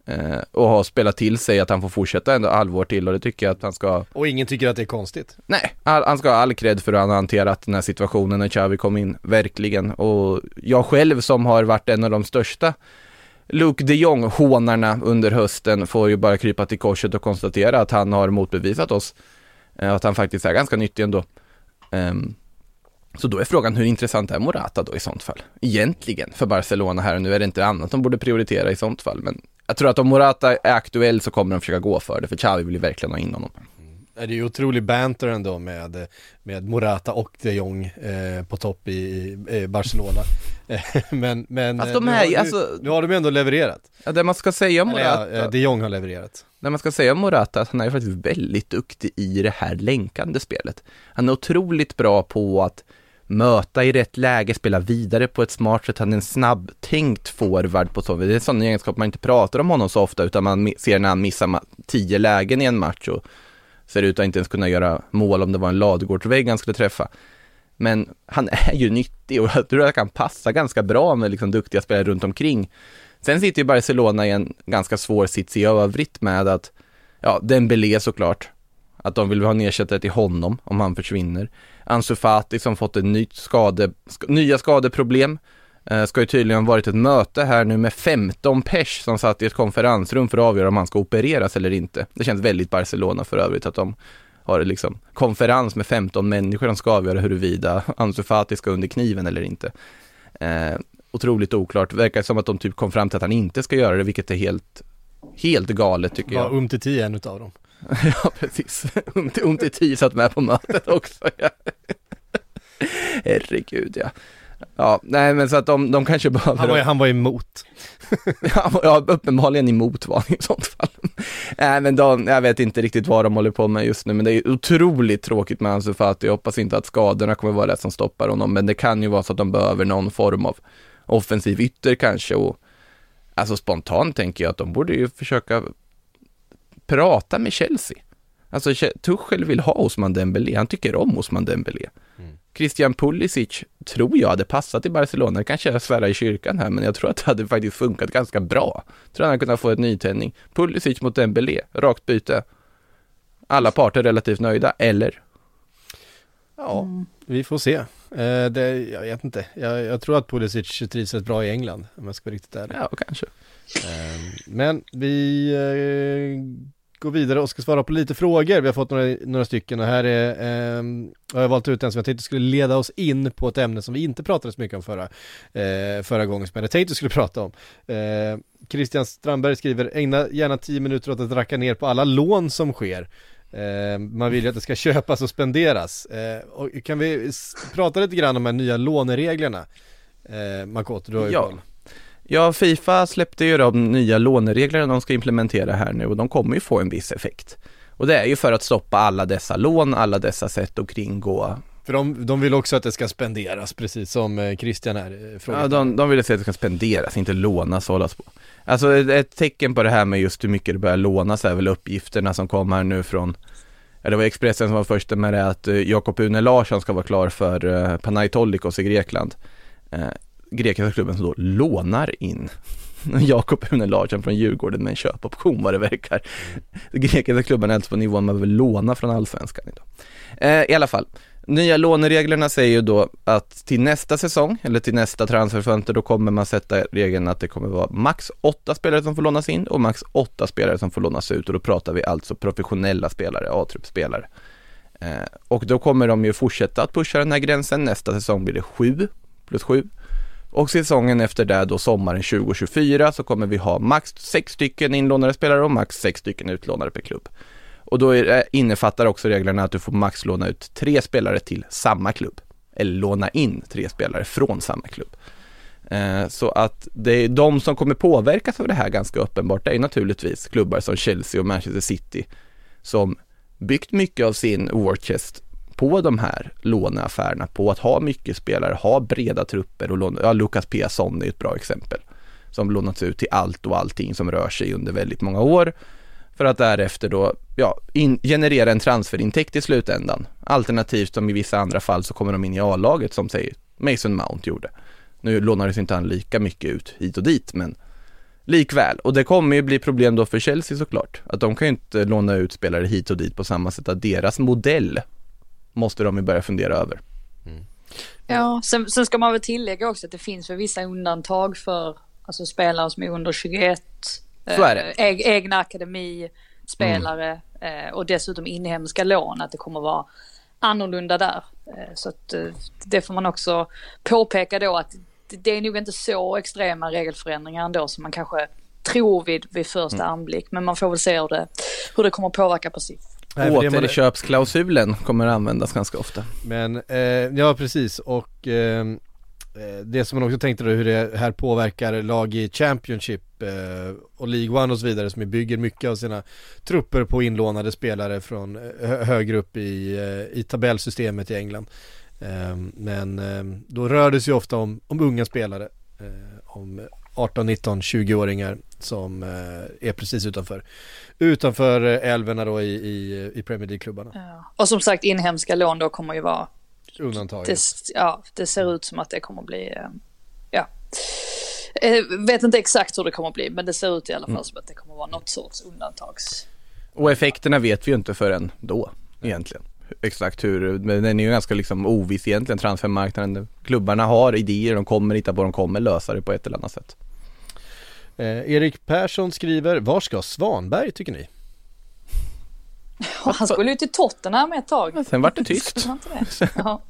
Eh, och har spelat till sig att han får fortsätta ändå halvår till och det tycker jag att han ska Och ingen tycker att det är konstigt. Nej, all, han ska ha all cred för hur han har hanterat den här situationen när Xavi kom in, verkligen. Och jag själv som har varit en av de största Luke de Jong-hånarna under hösten får ju bara krypa till korset och konstatera att han har motbevisat oss. Eh, Att han faktiskt är ganska nyttig ändå. Ehm, Så då är frågan hur intressant är Morata då i sånt fall? Egentligen för Barcelona här och nu är det inte annat de borde prioritera i sånt fall. Men jag tror att om Morata är aktuell så kommer de försöka gå för det, för Xavi vill ju verkligen ha in honom. Det är ju otrolig banter ändå med, med Morata och de Jong eh, på topp i, i Barcelona. [LAUGHS] men men Fast de nu, är, har, alltså, nu, nu har de ändå levererat. Ja, det man ska säga om Eller, Morata. ja, de Jong har levererat. När man ska säga om Morata, att han är faktiskt väldigt duktig i det här länkande spelet. Han är otroligt bra på att möta i rätt läge, spela vidare på ett smart sätt. Han är en snabbtänkt forward på så vis. Det är sådana egenskaper man inte pratar om honom så ofta, utan man ser när han missar tio lägen i en match och ser ut att inte ens kunna göra mål om det var en ladugårdsvägg han skulle träffa. Men han är ju nyttig och jag tror att han kan passa ganska bra med liksom duktiga spelare runt omkring. Sen sitter ju Barcelona i en ganska svår sits i övrigt med att, ja, Dembélé såklart, att de vill ha en ersättare till honom om han försvinner. Ansu Fati som fått ett nytt skade, sk nya skadeproblem. Eh, ska ju tydligen ha varit ett möte här nu med 15 pers som satt i ett konferensrum för att avgöra om han ska opereras eller inte. Det känns väldigt Barcelona för övrigt att de har liksom konferens med 15 människor som ska avgöra huruvida Ansu Fati ska under kniven eller inte. Eh, Otroligt oklart, verkar som att de typ kom fram till att han inte ska göra det, vilket är helt, helt galet tycker jag. Var Umtiti en utav dem? [LAUGHS] ja, precis. [LAUGHS] Umtiti satt med på mötet också. [LAUGHS] Ja. Herregud, ja. Ja, nej men så att de, de kanske behöver... Han var, han var emot. ja, uppenbarligen emot var han i sånt fall. nej men de, jag vet inte riktigt vad de håller på med just nu, men det är otroligt tråkigt med Ansu Fati. Jag hoppas inte att skadorna kommer vara det som stoppar honom, men det kan ju vara så att de behöver någon form av offensiv ytter kanske och alltså spontant tänker jag att de borde ju försöka prata med Chelsea. Alltså Tuchel vill ha Osman Dembélé, han tycker om Osman Dembélé. Mm. Christian Pulisic tror jag hade passat i Barcelona, kanske jag svärar i kyrkan här, men jag tror att det hade faktiskt funkat ganska bra. Jag tror han hade kunnat få ett nytändning. Pulisic mot Dembélé, rakt byte. Alla parter relativt nöjda, eller? Ja, mm. vi får se. Eh, det, jag vet inte. Jag, jag, tror att Pulisic trivs rätt bra i England, om jag ska vara riktigt ärlig. Ja, kanske. Eh, men vi eh, gå vidare och ska svara på lite frågor. Vi har fått några, några stycken och här är, eh, har jag valt ut en som jag tänkte skulle leda oss in på ett ämne som vi inte pratade så mycket om förra, eh, förra gången som jag tänkte skulle prata om. Eh, Christian Strandberg skriver, ägna gärna tio minuter åt att racka ner på alla lån som sker. Eh, man vill ju att det ska [LAUGHS] köpas och spenderas. Eh, och kan vi prata lite grann om de här nya lånereglerna? Eh, Makoto, du har ju ja. koll. Ja, Fifa släppte ju de nya lånereglerna de ska implementera här nu och de kommer ju få en viss effekt. Och det är ju för att stoppa alla dessa lån, alla dessa sätt att kringgå för de, de vill också att det ska spenderas, precis som eh, Christian här frågade. Ja, de, de vill att det ska spenderas, inte lånas och hållas på. Alltså ett, ett, tecken på det här med just hur mycket det börjar lånas är väl uppgifterna som kommer nu från Ja, det var Expressen som var först med det att eh, Jakob Une Larsson ska vara klar för uh, i Grekland. Eh, grekiska klubben som då lånar in [LAUGHS] Jakob Une Larsson från Djurgården med en köpoption vad det verkar. Grekiska klubben är alltså på nivån man behöver låna från allsvenskan idag. Eh, I alla fall, nya lånereglerna säger ju då att till nästa säsong eller till nästa transferfönster då kommer man sätta regeln att det kommer vara max åtta spelare som får lånas in och max åtta spelare som får lånas ut och då pratar vi alltså professionella spelare, A-truppspelare. Eh, och då kommer de ju fortsätta att pusha den här gränsen, nästa säsong blir det sju plus sju och säsongen efter det då sommaren 2024 så kommer vi ha max sex stycken inlånade spelare och max sex stycken utlånade per klubb. Och då är, innefattar också reglerna att du får max låna ut tre spelare till samma klubb. Eller låna in tre spelare från samma klubb. Eh, så att det är de som kommer påverkas av det här ganska uppenbart, det är naturligtvis klubbar som Chelsea och Manchester City som byggt mycket av sin war chest på de här låneaffärerna, på att ha mycket spelare, ha breda trupper och låna, ja, Lucas Piasson är ett bra exempel som lånats ut till allt och allting som rör sig under väldigt många år för att därefter då, ja, in, generera en transferintäkt i slutändan. Alternativt som i vissa andra fall så kommer de in i A-laget som säger Mason Mount gjorde. Nu lånades inte han lika mycket ut hit och dit men likväl. Och det kommer ju bli problem då för Chelsea såklart. Att de kan ju inte låna ut spelare hit och dit på samma sätt att deras modell måste de ju börja fundera över. Mm. Ja, sen, sen, ska man väl tillägga också att det finns för vissa undantag för alltså spelare som är under 21. Så är det. Äh, egna akademi, spelare mm. och dessutom inhemska lån. Att det kommer vara annorlunda där. Eh, så att det får man också påpeka då att det är nog inte så extrema regelförändringar ändå som man kanske tror vid, vid första Mm. anblick. Men man får väl se hur det, hur det kommer att påverka på sikt. Återköpsklausulen kommer att användas ganska ofta. Men, eh, ja precis och eh, Eh, det som man också tänkte då hur det här påverkar lag i Championship eh, och League One och så vidare som ju bygger mycket av sina trupper på inlånade spelare från eh, hö- högre upp i, eh, i tabellsystemet i England. Eh, men ehm, då rör det sig ofta om, om unga spelare, eh, om 18, 19, 20-åringar som är precis utanför, utanför älvorna då i, i, i Premier League-klubbarna. Ja. Och som sagt inhemska lån då kommer ju vara Undantaget. det, ja, det ser ut som att det kommer att bli, eh, ja. Eh, vet inte exakt hur det kommer att bli, men det ser ut i alla fall Mm. som att det kommer att vara något sorts undantags. Och effekterna vet vi ju inte förrän då egentligen. Exakt hur, men den är ju ganska liksom oviss egentligen transfermarknaden. Klubbarna har idéer, de kommer hitta på, de kommer lösa det på ett eller annat sätt. Eh, Erik Persson skriver, var ska Svanberg tycker ni? Och han skulle ju till Tottenham ett tag. Sen vart det tyst. Det? [LAUGHS] Ja.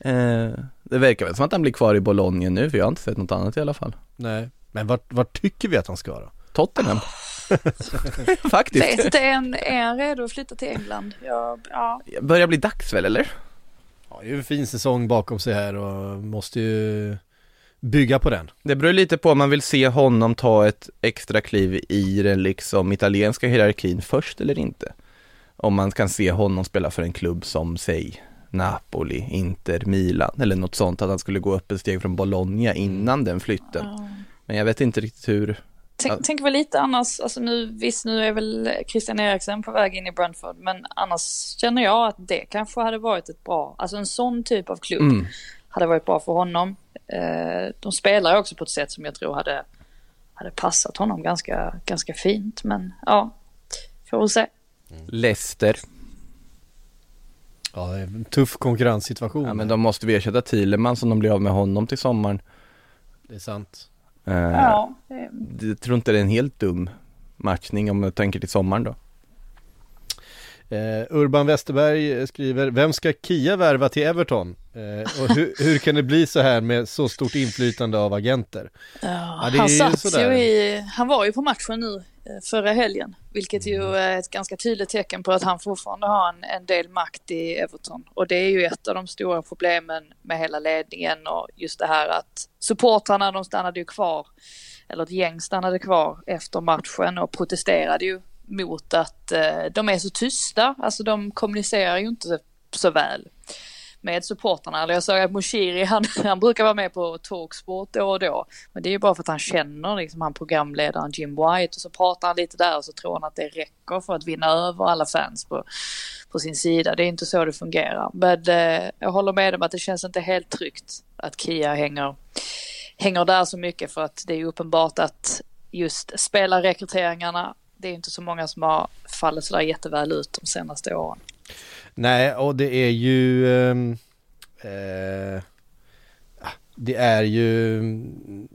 Eh, det verkar väl som att han blir kvar i Bologna nu, för jag har inte sett något annat i alla fall. Nej, men vart, vart tycker vi att han ska då? Tottenham. [LAUGHS] Faktiskt. Är han, är han redo att flytta till England? Ja, ja. Börjar bli dags väl, eller? Ja, det är ju en fin säsong bakom sig här och måste ju bygga på den. Det beror lite på om man vill se honom ta ett extra kliv i den liksom italienska hierarkin först eller inte. Om man kan se honom spela för en klubb som, säg, Napoli, Inter, Milan eller något sånt, att han skulle gå upp ett steg från Bologna innan den flytten. Men jag vet inte riktigt hur. Tänk, tänk väl lite annars, alltså nu, visst nu är väl Christian Eriksen på väg in i Brentford, men annars känner jag att det kanske hade varit ett bra, alltså en sån typ av klubb Mm. hade varit bra för honom. Eh, de spelar också på ett sätt som jag tror hade, hade passat honom ganska, ganska fint, men ja, får vi se. Leicester. Ja, det är en tuff konkurrenssituation. Ja men de måste vi ersätta Thielemann om de blir av med honom till sommaren. Det är sant. Eh, Ja, det- Jag tror inte det är en helt dum matchning om jag tänker till sommaren då. Eh, Urban Westerberg skriver, vem ska Kia värva till Everton? Eh, och hur, hur kan det bli så här med så stort inflytande av agenter? Ja, det är han ju satt ju i, han var ju på matchen nu förra helgen, vilket ju är ett ganska tydligt tecken på att han fortfarande har en, en del makt i Everton. Och det är ju ett av de stora problemen med hela ledningen och just det här att supportrarna de stannade ju kvar, eller ett gäng stannade kvar efter matchen och protesterade ju mot att eh, de är så tysta, alltså de kommunicerar ju inte så väl med supporterna. Eller jag såg att Moshiri, han, han brukar vara med på Talksport då och då. Men det är ju bara för att han känner liksom han programledaren Jim White och så pratar han lite där och så tror han att det räcker för att vinna över alla fans på, på sin sida. Det är inte så det fungerar. Men eh, jag håller med om att det känns inte helt tryggt att Kia hänger, hänger där så mycket för att det är ju uppenbart att just spelarrekryteringarna det är inte så många som har fallit sådär jätteväl ut de senaste åren. Nej, och det är ju ehm, eh, ah, Det är ju mm,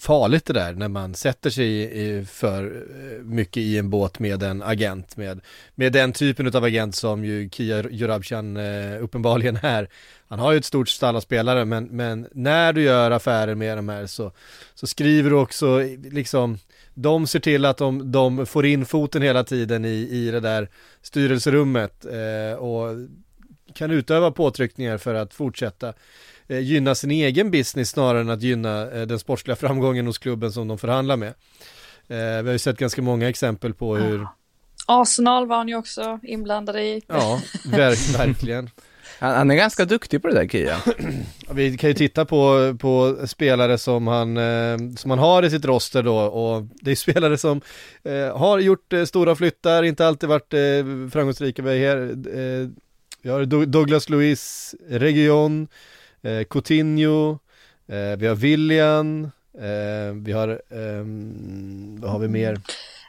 farligt det där när man sätter sig i, för eh, mycket i en båt med en agent med, med den typen av agent som ju Kia Jurabchan eh, uppenbarligen är. Han har ju ett stort stall av spelare men, men när du gör affärer med de här så, så skriver du också liksom de ser till att de, de får in foten hela tiden i, i det där styrelserummet eh, och kan utöva påtryckningar för att fortsätta eh, gynna sin egen business snarare än att gynna eh, den sportsliga [LAUGHS] framgången hos klubben som de förhandlar med. Eh, vi har ju sett ganska många exempel på hur, Arsenal var han ju också inblandad i. ja, ver- [LAUGHS] verkligen. Han, han är ganska duktig på det där Kia. Vi kan ju titta på, på spelare som han, eh, som han har i sitt roster då och det är spelare som eh, har gjort eh, stora flyttar, inte alltid varit eh, framgångsrika. Vi har, här, eh, vi har Doug- Douglas Luiz, Region, eh, Coutinho, eh, vi har William, eh, vi har, ehm, vad har vi mer?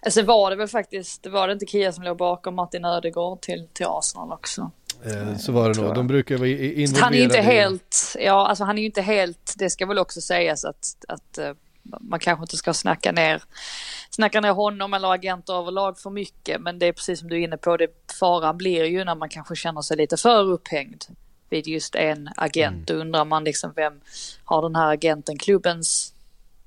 Sen var det väl faktiskt, det var det inte Kia som låg bakom Martin Ödegård till, till Arsenal också. Eh, så var det nog, de brukar vara i- Så han är ju inte involverade helt, ja alltså han är ju inte helt, det ska väl också sägas att, att eh, man kanske inte ska snacka ner, snacka ner honom eller agenter överlag för mycket. Men det är precis som du är inne på, det faran blir ju när man kanske känner sig lite för upphängd vid just en agent. Mm. Då undrar man liksom vem har den här agenten klubbens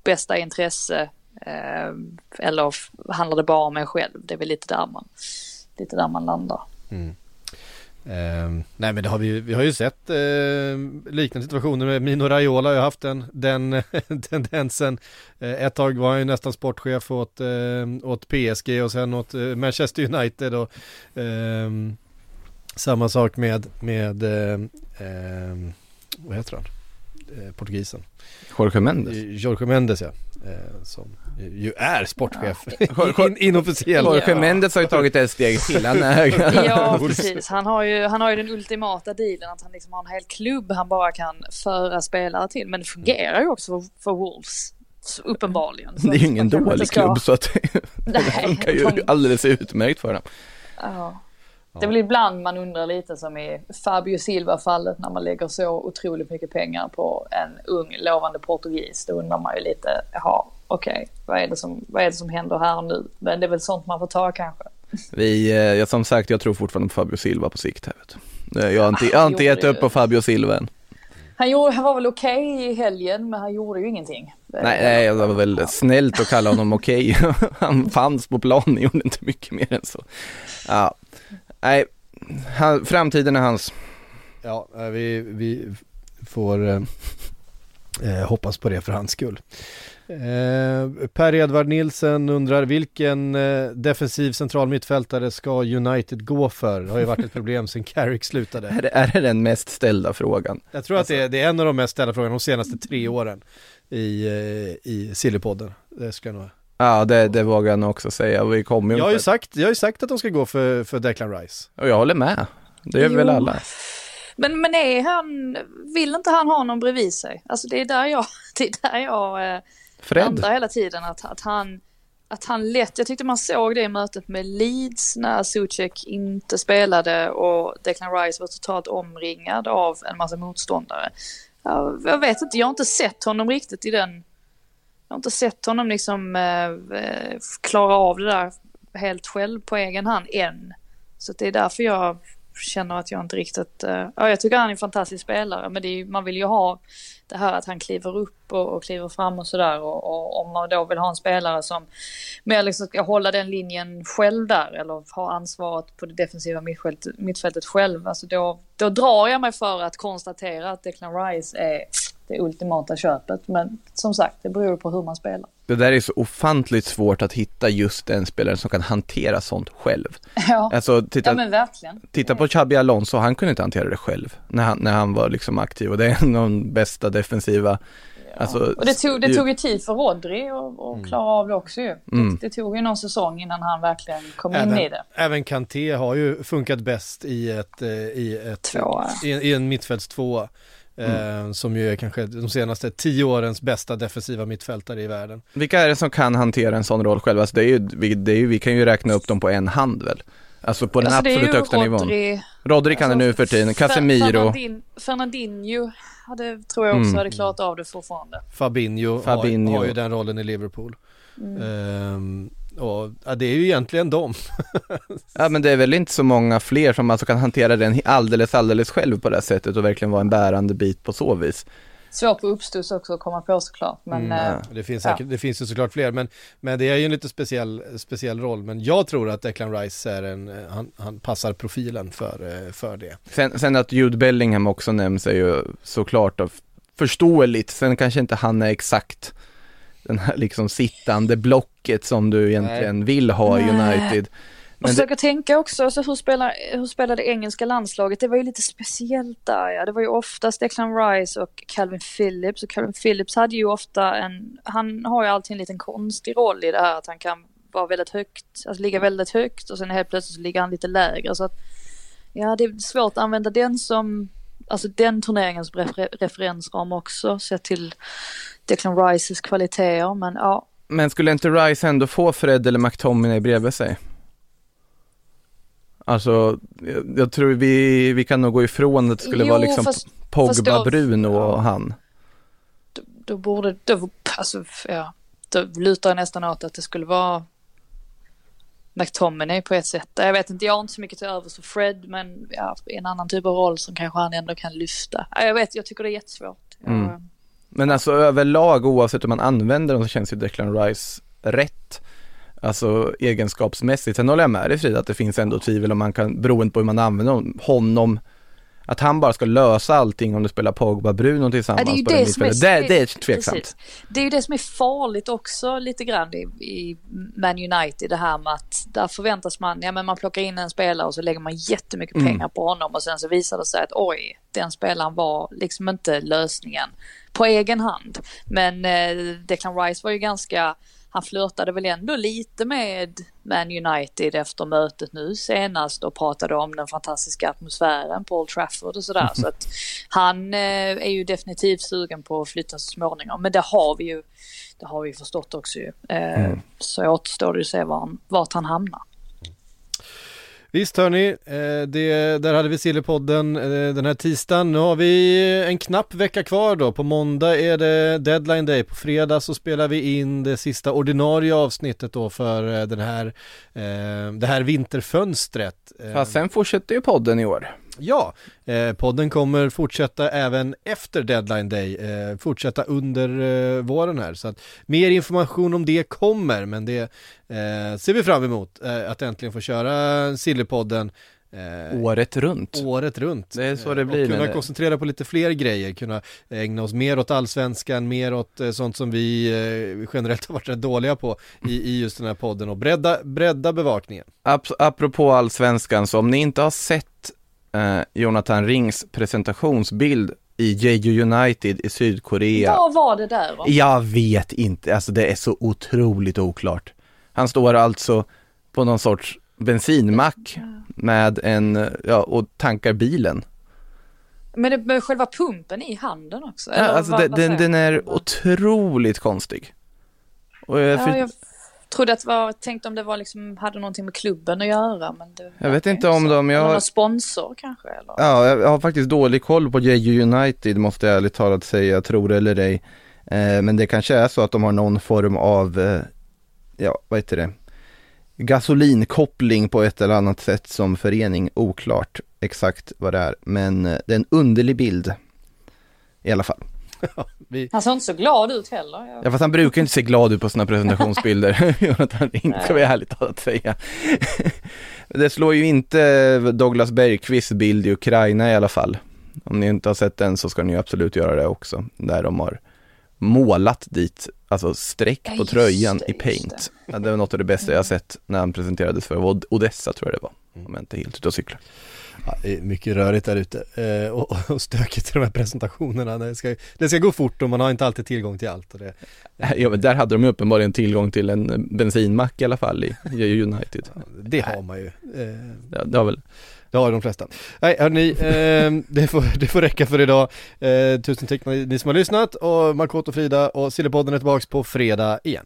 bästa intresse eh, eller handlar det bara om en själv? Det är väl lite där man, lite där man landar. Ehm, Ehm, nej men det har vi, ju- vi har ju sett eh, liknande situationer med Mino Raiola har ju haft den, den [LAUGHS] tendensen. Eh, ett tag var han ju nästan sportchef åt, eh, åt PSG och sen åt eh, Manchester United och ehm, samma sak med, med eh, ehm, vad heter han? Eh, portugisen. Jorge Mendes. Jorge Mendes ja. Eh, som ju är sportchef [LAUGHS] In, inofficiellt. Jorge Mendes har ju tagit ett steg till. Han är, [LAUGHS] Ja, [LAUGHS] precis. Han har, ju, han har ju den ultimata dealen att han liksom har en hel klubb han bara kan föra spelare till. Men det fungerar ju också för, för Wolves. Så uppenbarligen. Så det är ju ingen dålig ska- klubb så att det funkar ju de- alldeles utmärkt för dem. Ja. Det är väl ibland man undrar lite som i Fabio Silva-fallet när man lägger så otroligt mycket pengar på en ung lovande portugis. Då undrar man ju lite, jaha, okej, vad, är det som, vad är det som händer här nu? Men det är väl sånt man får ta kanske. Vi, eh, ja, som sagt, jag tror fortfarande på Fabio Silva på sikt här vet du. Eh, Jag har inte, jag har inte gett upp på Fabio Silva än. Han, gjorde, han var väl okej i helgen, men han gjorde ju ingenting. Nej, nej, det var väl snällt att kalla honom okej. [LAUGHS] Han fanns på planen, gjorde inte mycket mer än så. Ja, nej, han, framtiden är hans. Ja, eh, vi, vi får eh, eh, hoppas på det för hans skull. Eh, per Edvard Nilsen undrar vilken eh, defensiv central mittfältare ska United gå för? Det har ju varit ett problem sedan Carrick slutade. Är det, är det den mest ställda frågan? Jag tror att det är, det är en av de mest ställda frågorna de senaste tre åren i, eh, i Sillypodden. Det ska jag nog Ja, det, det vågar jag nog också säga. Vi kommer jag har, ju sagt, jag har ju sagt att de ska gå för, för Declan Rice. Och jag håller med. Det gör väl Jo. alla. Men, men är han, vill inte han ha någon bredvid sig? Alltså det är där jag, [LAUGHS] det är där jag eh, Fred. landar hela tiden. Att, att, han, att han lätt, jag tyckte man såg det i mötet med Leeds när Suchek inte spelade och Declan Rice var totalt omringad av en massa motståndare. Jag, jag vet inte, jag har inte sett honom riktigt i den, jag har inte sett honom liksom eh, eh, klara av det där helt själv på egen hand än. Så det är därför jag känner att jag inte riktigt... eh, ja, jag tycker han är en fantastisk spelare, men det är, man vill ju ha det här att han kliver upp och, och kliver fram och sådär. Och, och om man då vill ha en spelare som mer liksom ska hålla den linjen själv där eller ha ansvaret på det defensiva mittfältet, mittfältet själv. Alltså då, då drar jag mig för att konstatera att Declan Rice är det ultimata köpet. Men som sagt, det beror på hur man spelar. Det där är så ofantligt svårt att hitta just den spelaren som kan hantera sånt själv. [LAUGHS] Ja, Alltså, titta, ja men verkligen. titta på Xabi Alonso, han kunde inte hantera det själv när han, när han var liksom aktiv och det är en av de bästa defensiva. Alltså, Och det tog, det ju- tog ju tid för Rodri att att klara av det också ju. Mm. Det, det tog ju någon säsong innan han verkligen kom in Även, i det. även Kanté har ju funkat bäst i ett, eh, i ett i, en- i en mittfältstvåa. Eh, som ju är kanske de senaste tio årens bästa defensiva mittfältare i världen. Vilka är det som kan hantera en sån roll själv? Alltså det är ju, vi, det är ju, vi kan ju räkna upp dem på en hand väl? Alltså på den Alltså, det absolut högsta nivån. Rodri, Rodri kan det Alltså, nu för tiden, Casemiro, Fernandin, Fernandinho hade, tror jag också Mm. hade klarat av det fortfarande. Fabinho, Fabinho. Har, har ju den rollen i Liverpool. Mm. Ehm, och, ja, det är ju egentligen dem. [LAUGHS] ja men det är väl inte så många fler som alltså kan hantera den alldeles, alldeles själv på det här sättet och verkligen vara en bärande bit på så vis. Svårt på uppstuds också att komma på såklart. Men Mm, eh, ja, det, finns ja. säkert, det finns ju såklart fler, men, men det är ju en lite speciell, speciell roll. Men jag tror att Declan Rice är en, han, han passar profilen för, för det. Sen, sen att Jude Bellingham också nämns är ju såklart av förståeligt, sen kanske inte han är exakt den här liksom sittande blocket som du egentligen vill ha i Nej. United. Och Men det, tänka också, alltså, hur, spelar, hur spelar det engelska landslaget? Det var ju lite speciellt där ja. Det var ju oftast Declan Rice och Calvin Phillips. Och Calvin Phillips hade ju ofta en, han har ju alltid en liten konstig roll i det här att han kan vara väldigt högt, alltså ligga väldigt högt och sen helt plötsligt så ligger han lite lägre. Så att, ja, det är svårt att använda den som, alltså den turneringen som refer, referensram också, sett till Declan Rices kvaliteter. Men ja, men skulle inte Rice ändå få Fred eller McTominay bredvid sig? Alltså, jag, jag tror vi, vi kan nog gå ifrån att det skulle Jo, vara liksom fast- Pogba, fast då- Bruno och ja. han. då borde, då, alltså, ja. då lutar jag nästan åt att det skulle vara McTominay på ett sätt. Jag vet inte, jag har inte så mycket till övers för Fred, men ja, en annan typ av roll som kanske han ändå kan lyfta. Ja, Jag vet, jag tycker det är jättesvårt. Mm. Men alltså överlag oavsett hur man använder dem så känns ju Declan Rice rätt. Alltså egenskapsmässigt. Sen håller jag med dig Frida att det finns ändå tvivel om man kan, beroende på hur man använder honom att han bara ska lösa allting om du spelar Pogba Bruno tillsammans Ja, det är ju det som är, det, det är tveksamt. Precis. Det är ju det som är farligt också lite grann i, i Man United det här med att där förväntas man, ja men man plockar in en spelare och så lägger man jättemycket Mm. pengar på honom och sen så visar det sig att oj, den spelaren var liksom inte lösningen på egen hand. Men eh, Declan Rice var ju ganska, han flörtade väl ändå lite med Man United efter mötet nu senast och pratade om den fantastiska atmosfären på Old Trafford och sådär. [LAUGHS] Så att han eh, är ju definitivt sugen på att flytta så småningom. Men det har vi ju, det har vi förstått också ju. Eh, Mm. Så återstår det att se var han, vart han hamnar. Visst hörni, eh, det, där hade vi Sillypodden eh, den här tisdagen. Nu har vi en knapp vecka kvar då. På måndag är det deadline day. På fredag så spelar vi in det sista ordinarie avsnittet då för eh, den här, det här vinterfönstret. Fast sen fortsätter ju podden i år. Ja, eh, podden kommer fortsätta även efter deadline day, eh, fortsätta under eh, våren här. Så att mer information om det kommer, men det eh, ser vi fram emot, eh, att äntligen få köra Sillypodden eh, Året runt. året runt. Det är så det blir Och kunna koncentrera på lite fler grejer, kunna ägna oss mer åt allsvenskan, mer åt eh, sånt som vi eh, generellt har varit rätt dåliga på i, i just den här podden och bredda, bredda bevakningen. Ap- apropå allsvenskan, så om ni inte har sett eh, Jonathan Rings presentationsbild i Jeju United i Sydkorea. Vad var det där då? Jag vet inte, alltså det är så otroligt oklart. Han står alltså på någon sorts bensinmack med en, ja, och tankar bilen. Men det med själva pumpen i handen också? Ja, alltså vad- det, vad den, den är otroligt konstig. Och jag, Ja, för, jag trodde att det var, tänkte om det var liksom, hade någonting med klubben att göra. Men det jag vet inte om så. de, jag har, någon sponsor kanske? Eller? Ja, jag har faktiskt dålig koll på Jeju United måste jag ärligt talat säga, tror det eller ej. Eh, men det kanske är så att de har någon form av, eh, ja vad heter det, gasolinkoppling på ett eller annat sätt som förening, oklart exakt vad det är. Men eh, det är en underlig bild i alla fall. [LAUGHS] Vi, Han såg inte så glad ut heller. Ja fast han brukar inte se glad ut på sina presentationsbilder, [LAUGHS] [LAUGHS] Jonathan Ring, ska vi ärligt talat säga. det slår ju inte Douglas Bergqvists bild i Ukraina i alla fall. Om ni inte har sett den så ska ni absolut göra det också, där de har målat dit, alltså streck Ja, på just tröjan det, i paint. Ja, det var något av det bästa jag har sett när han presenterades för Od- Odessa tror jag det var, om jag inte helt ute och cyklar. Ja, det är mycket rörigt där ute eh, och, och stökigt i de här presentationerna. Det ska, det ska gå fort och man har inte alltid tillgång till allt. Och det, Ja men där hade de ju uppenbarligen tillgång till en bensinmack i alla fall i i United. det har man ju. Eh, Ja, det har väl det har de flesta. Nej hörni, eh, det, får, det får räcka för idag. Eh, tusen tack ni, ni som har lyssnat och Markot och Frida och Sillypodden är tillbaks på fredag igen.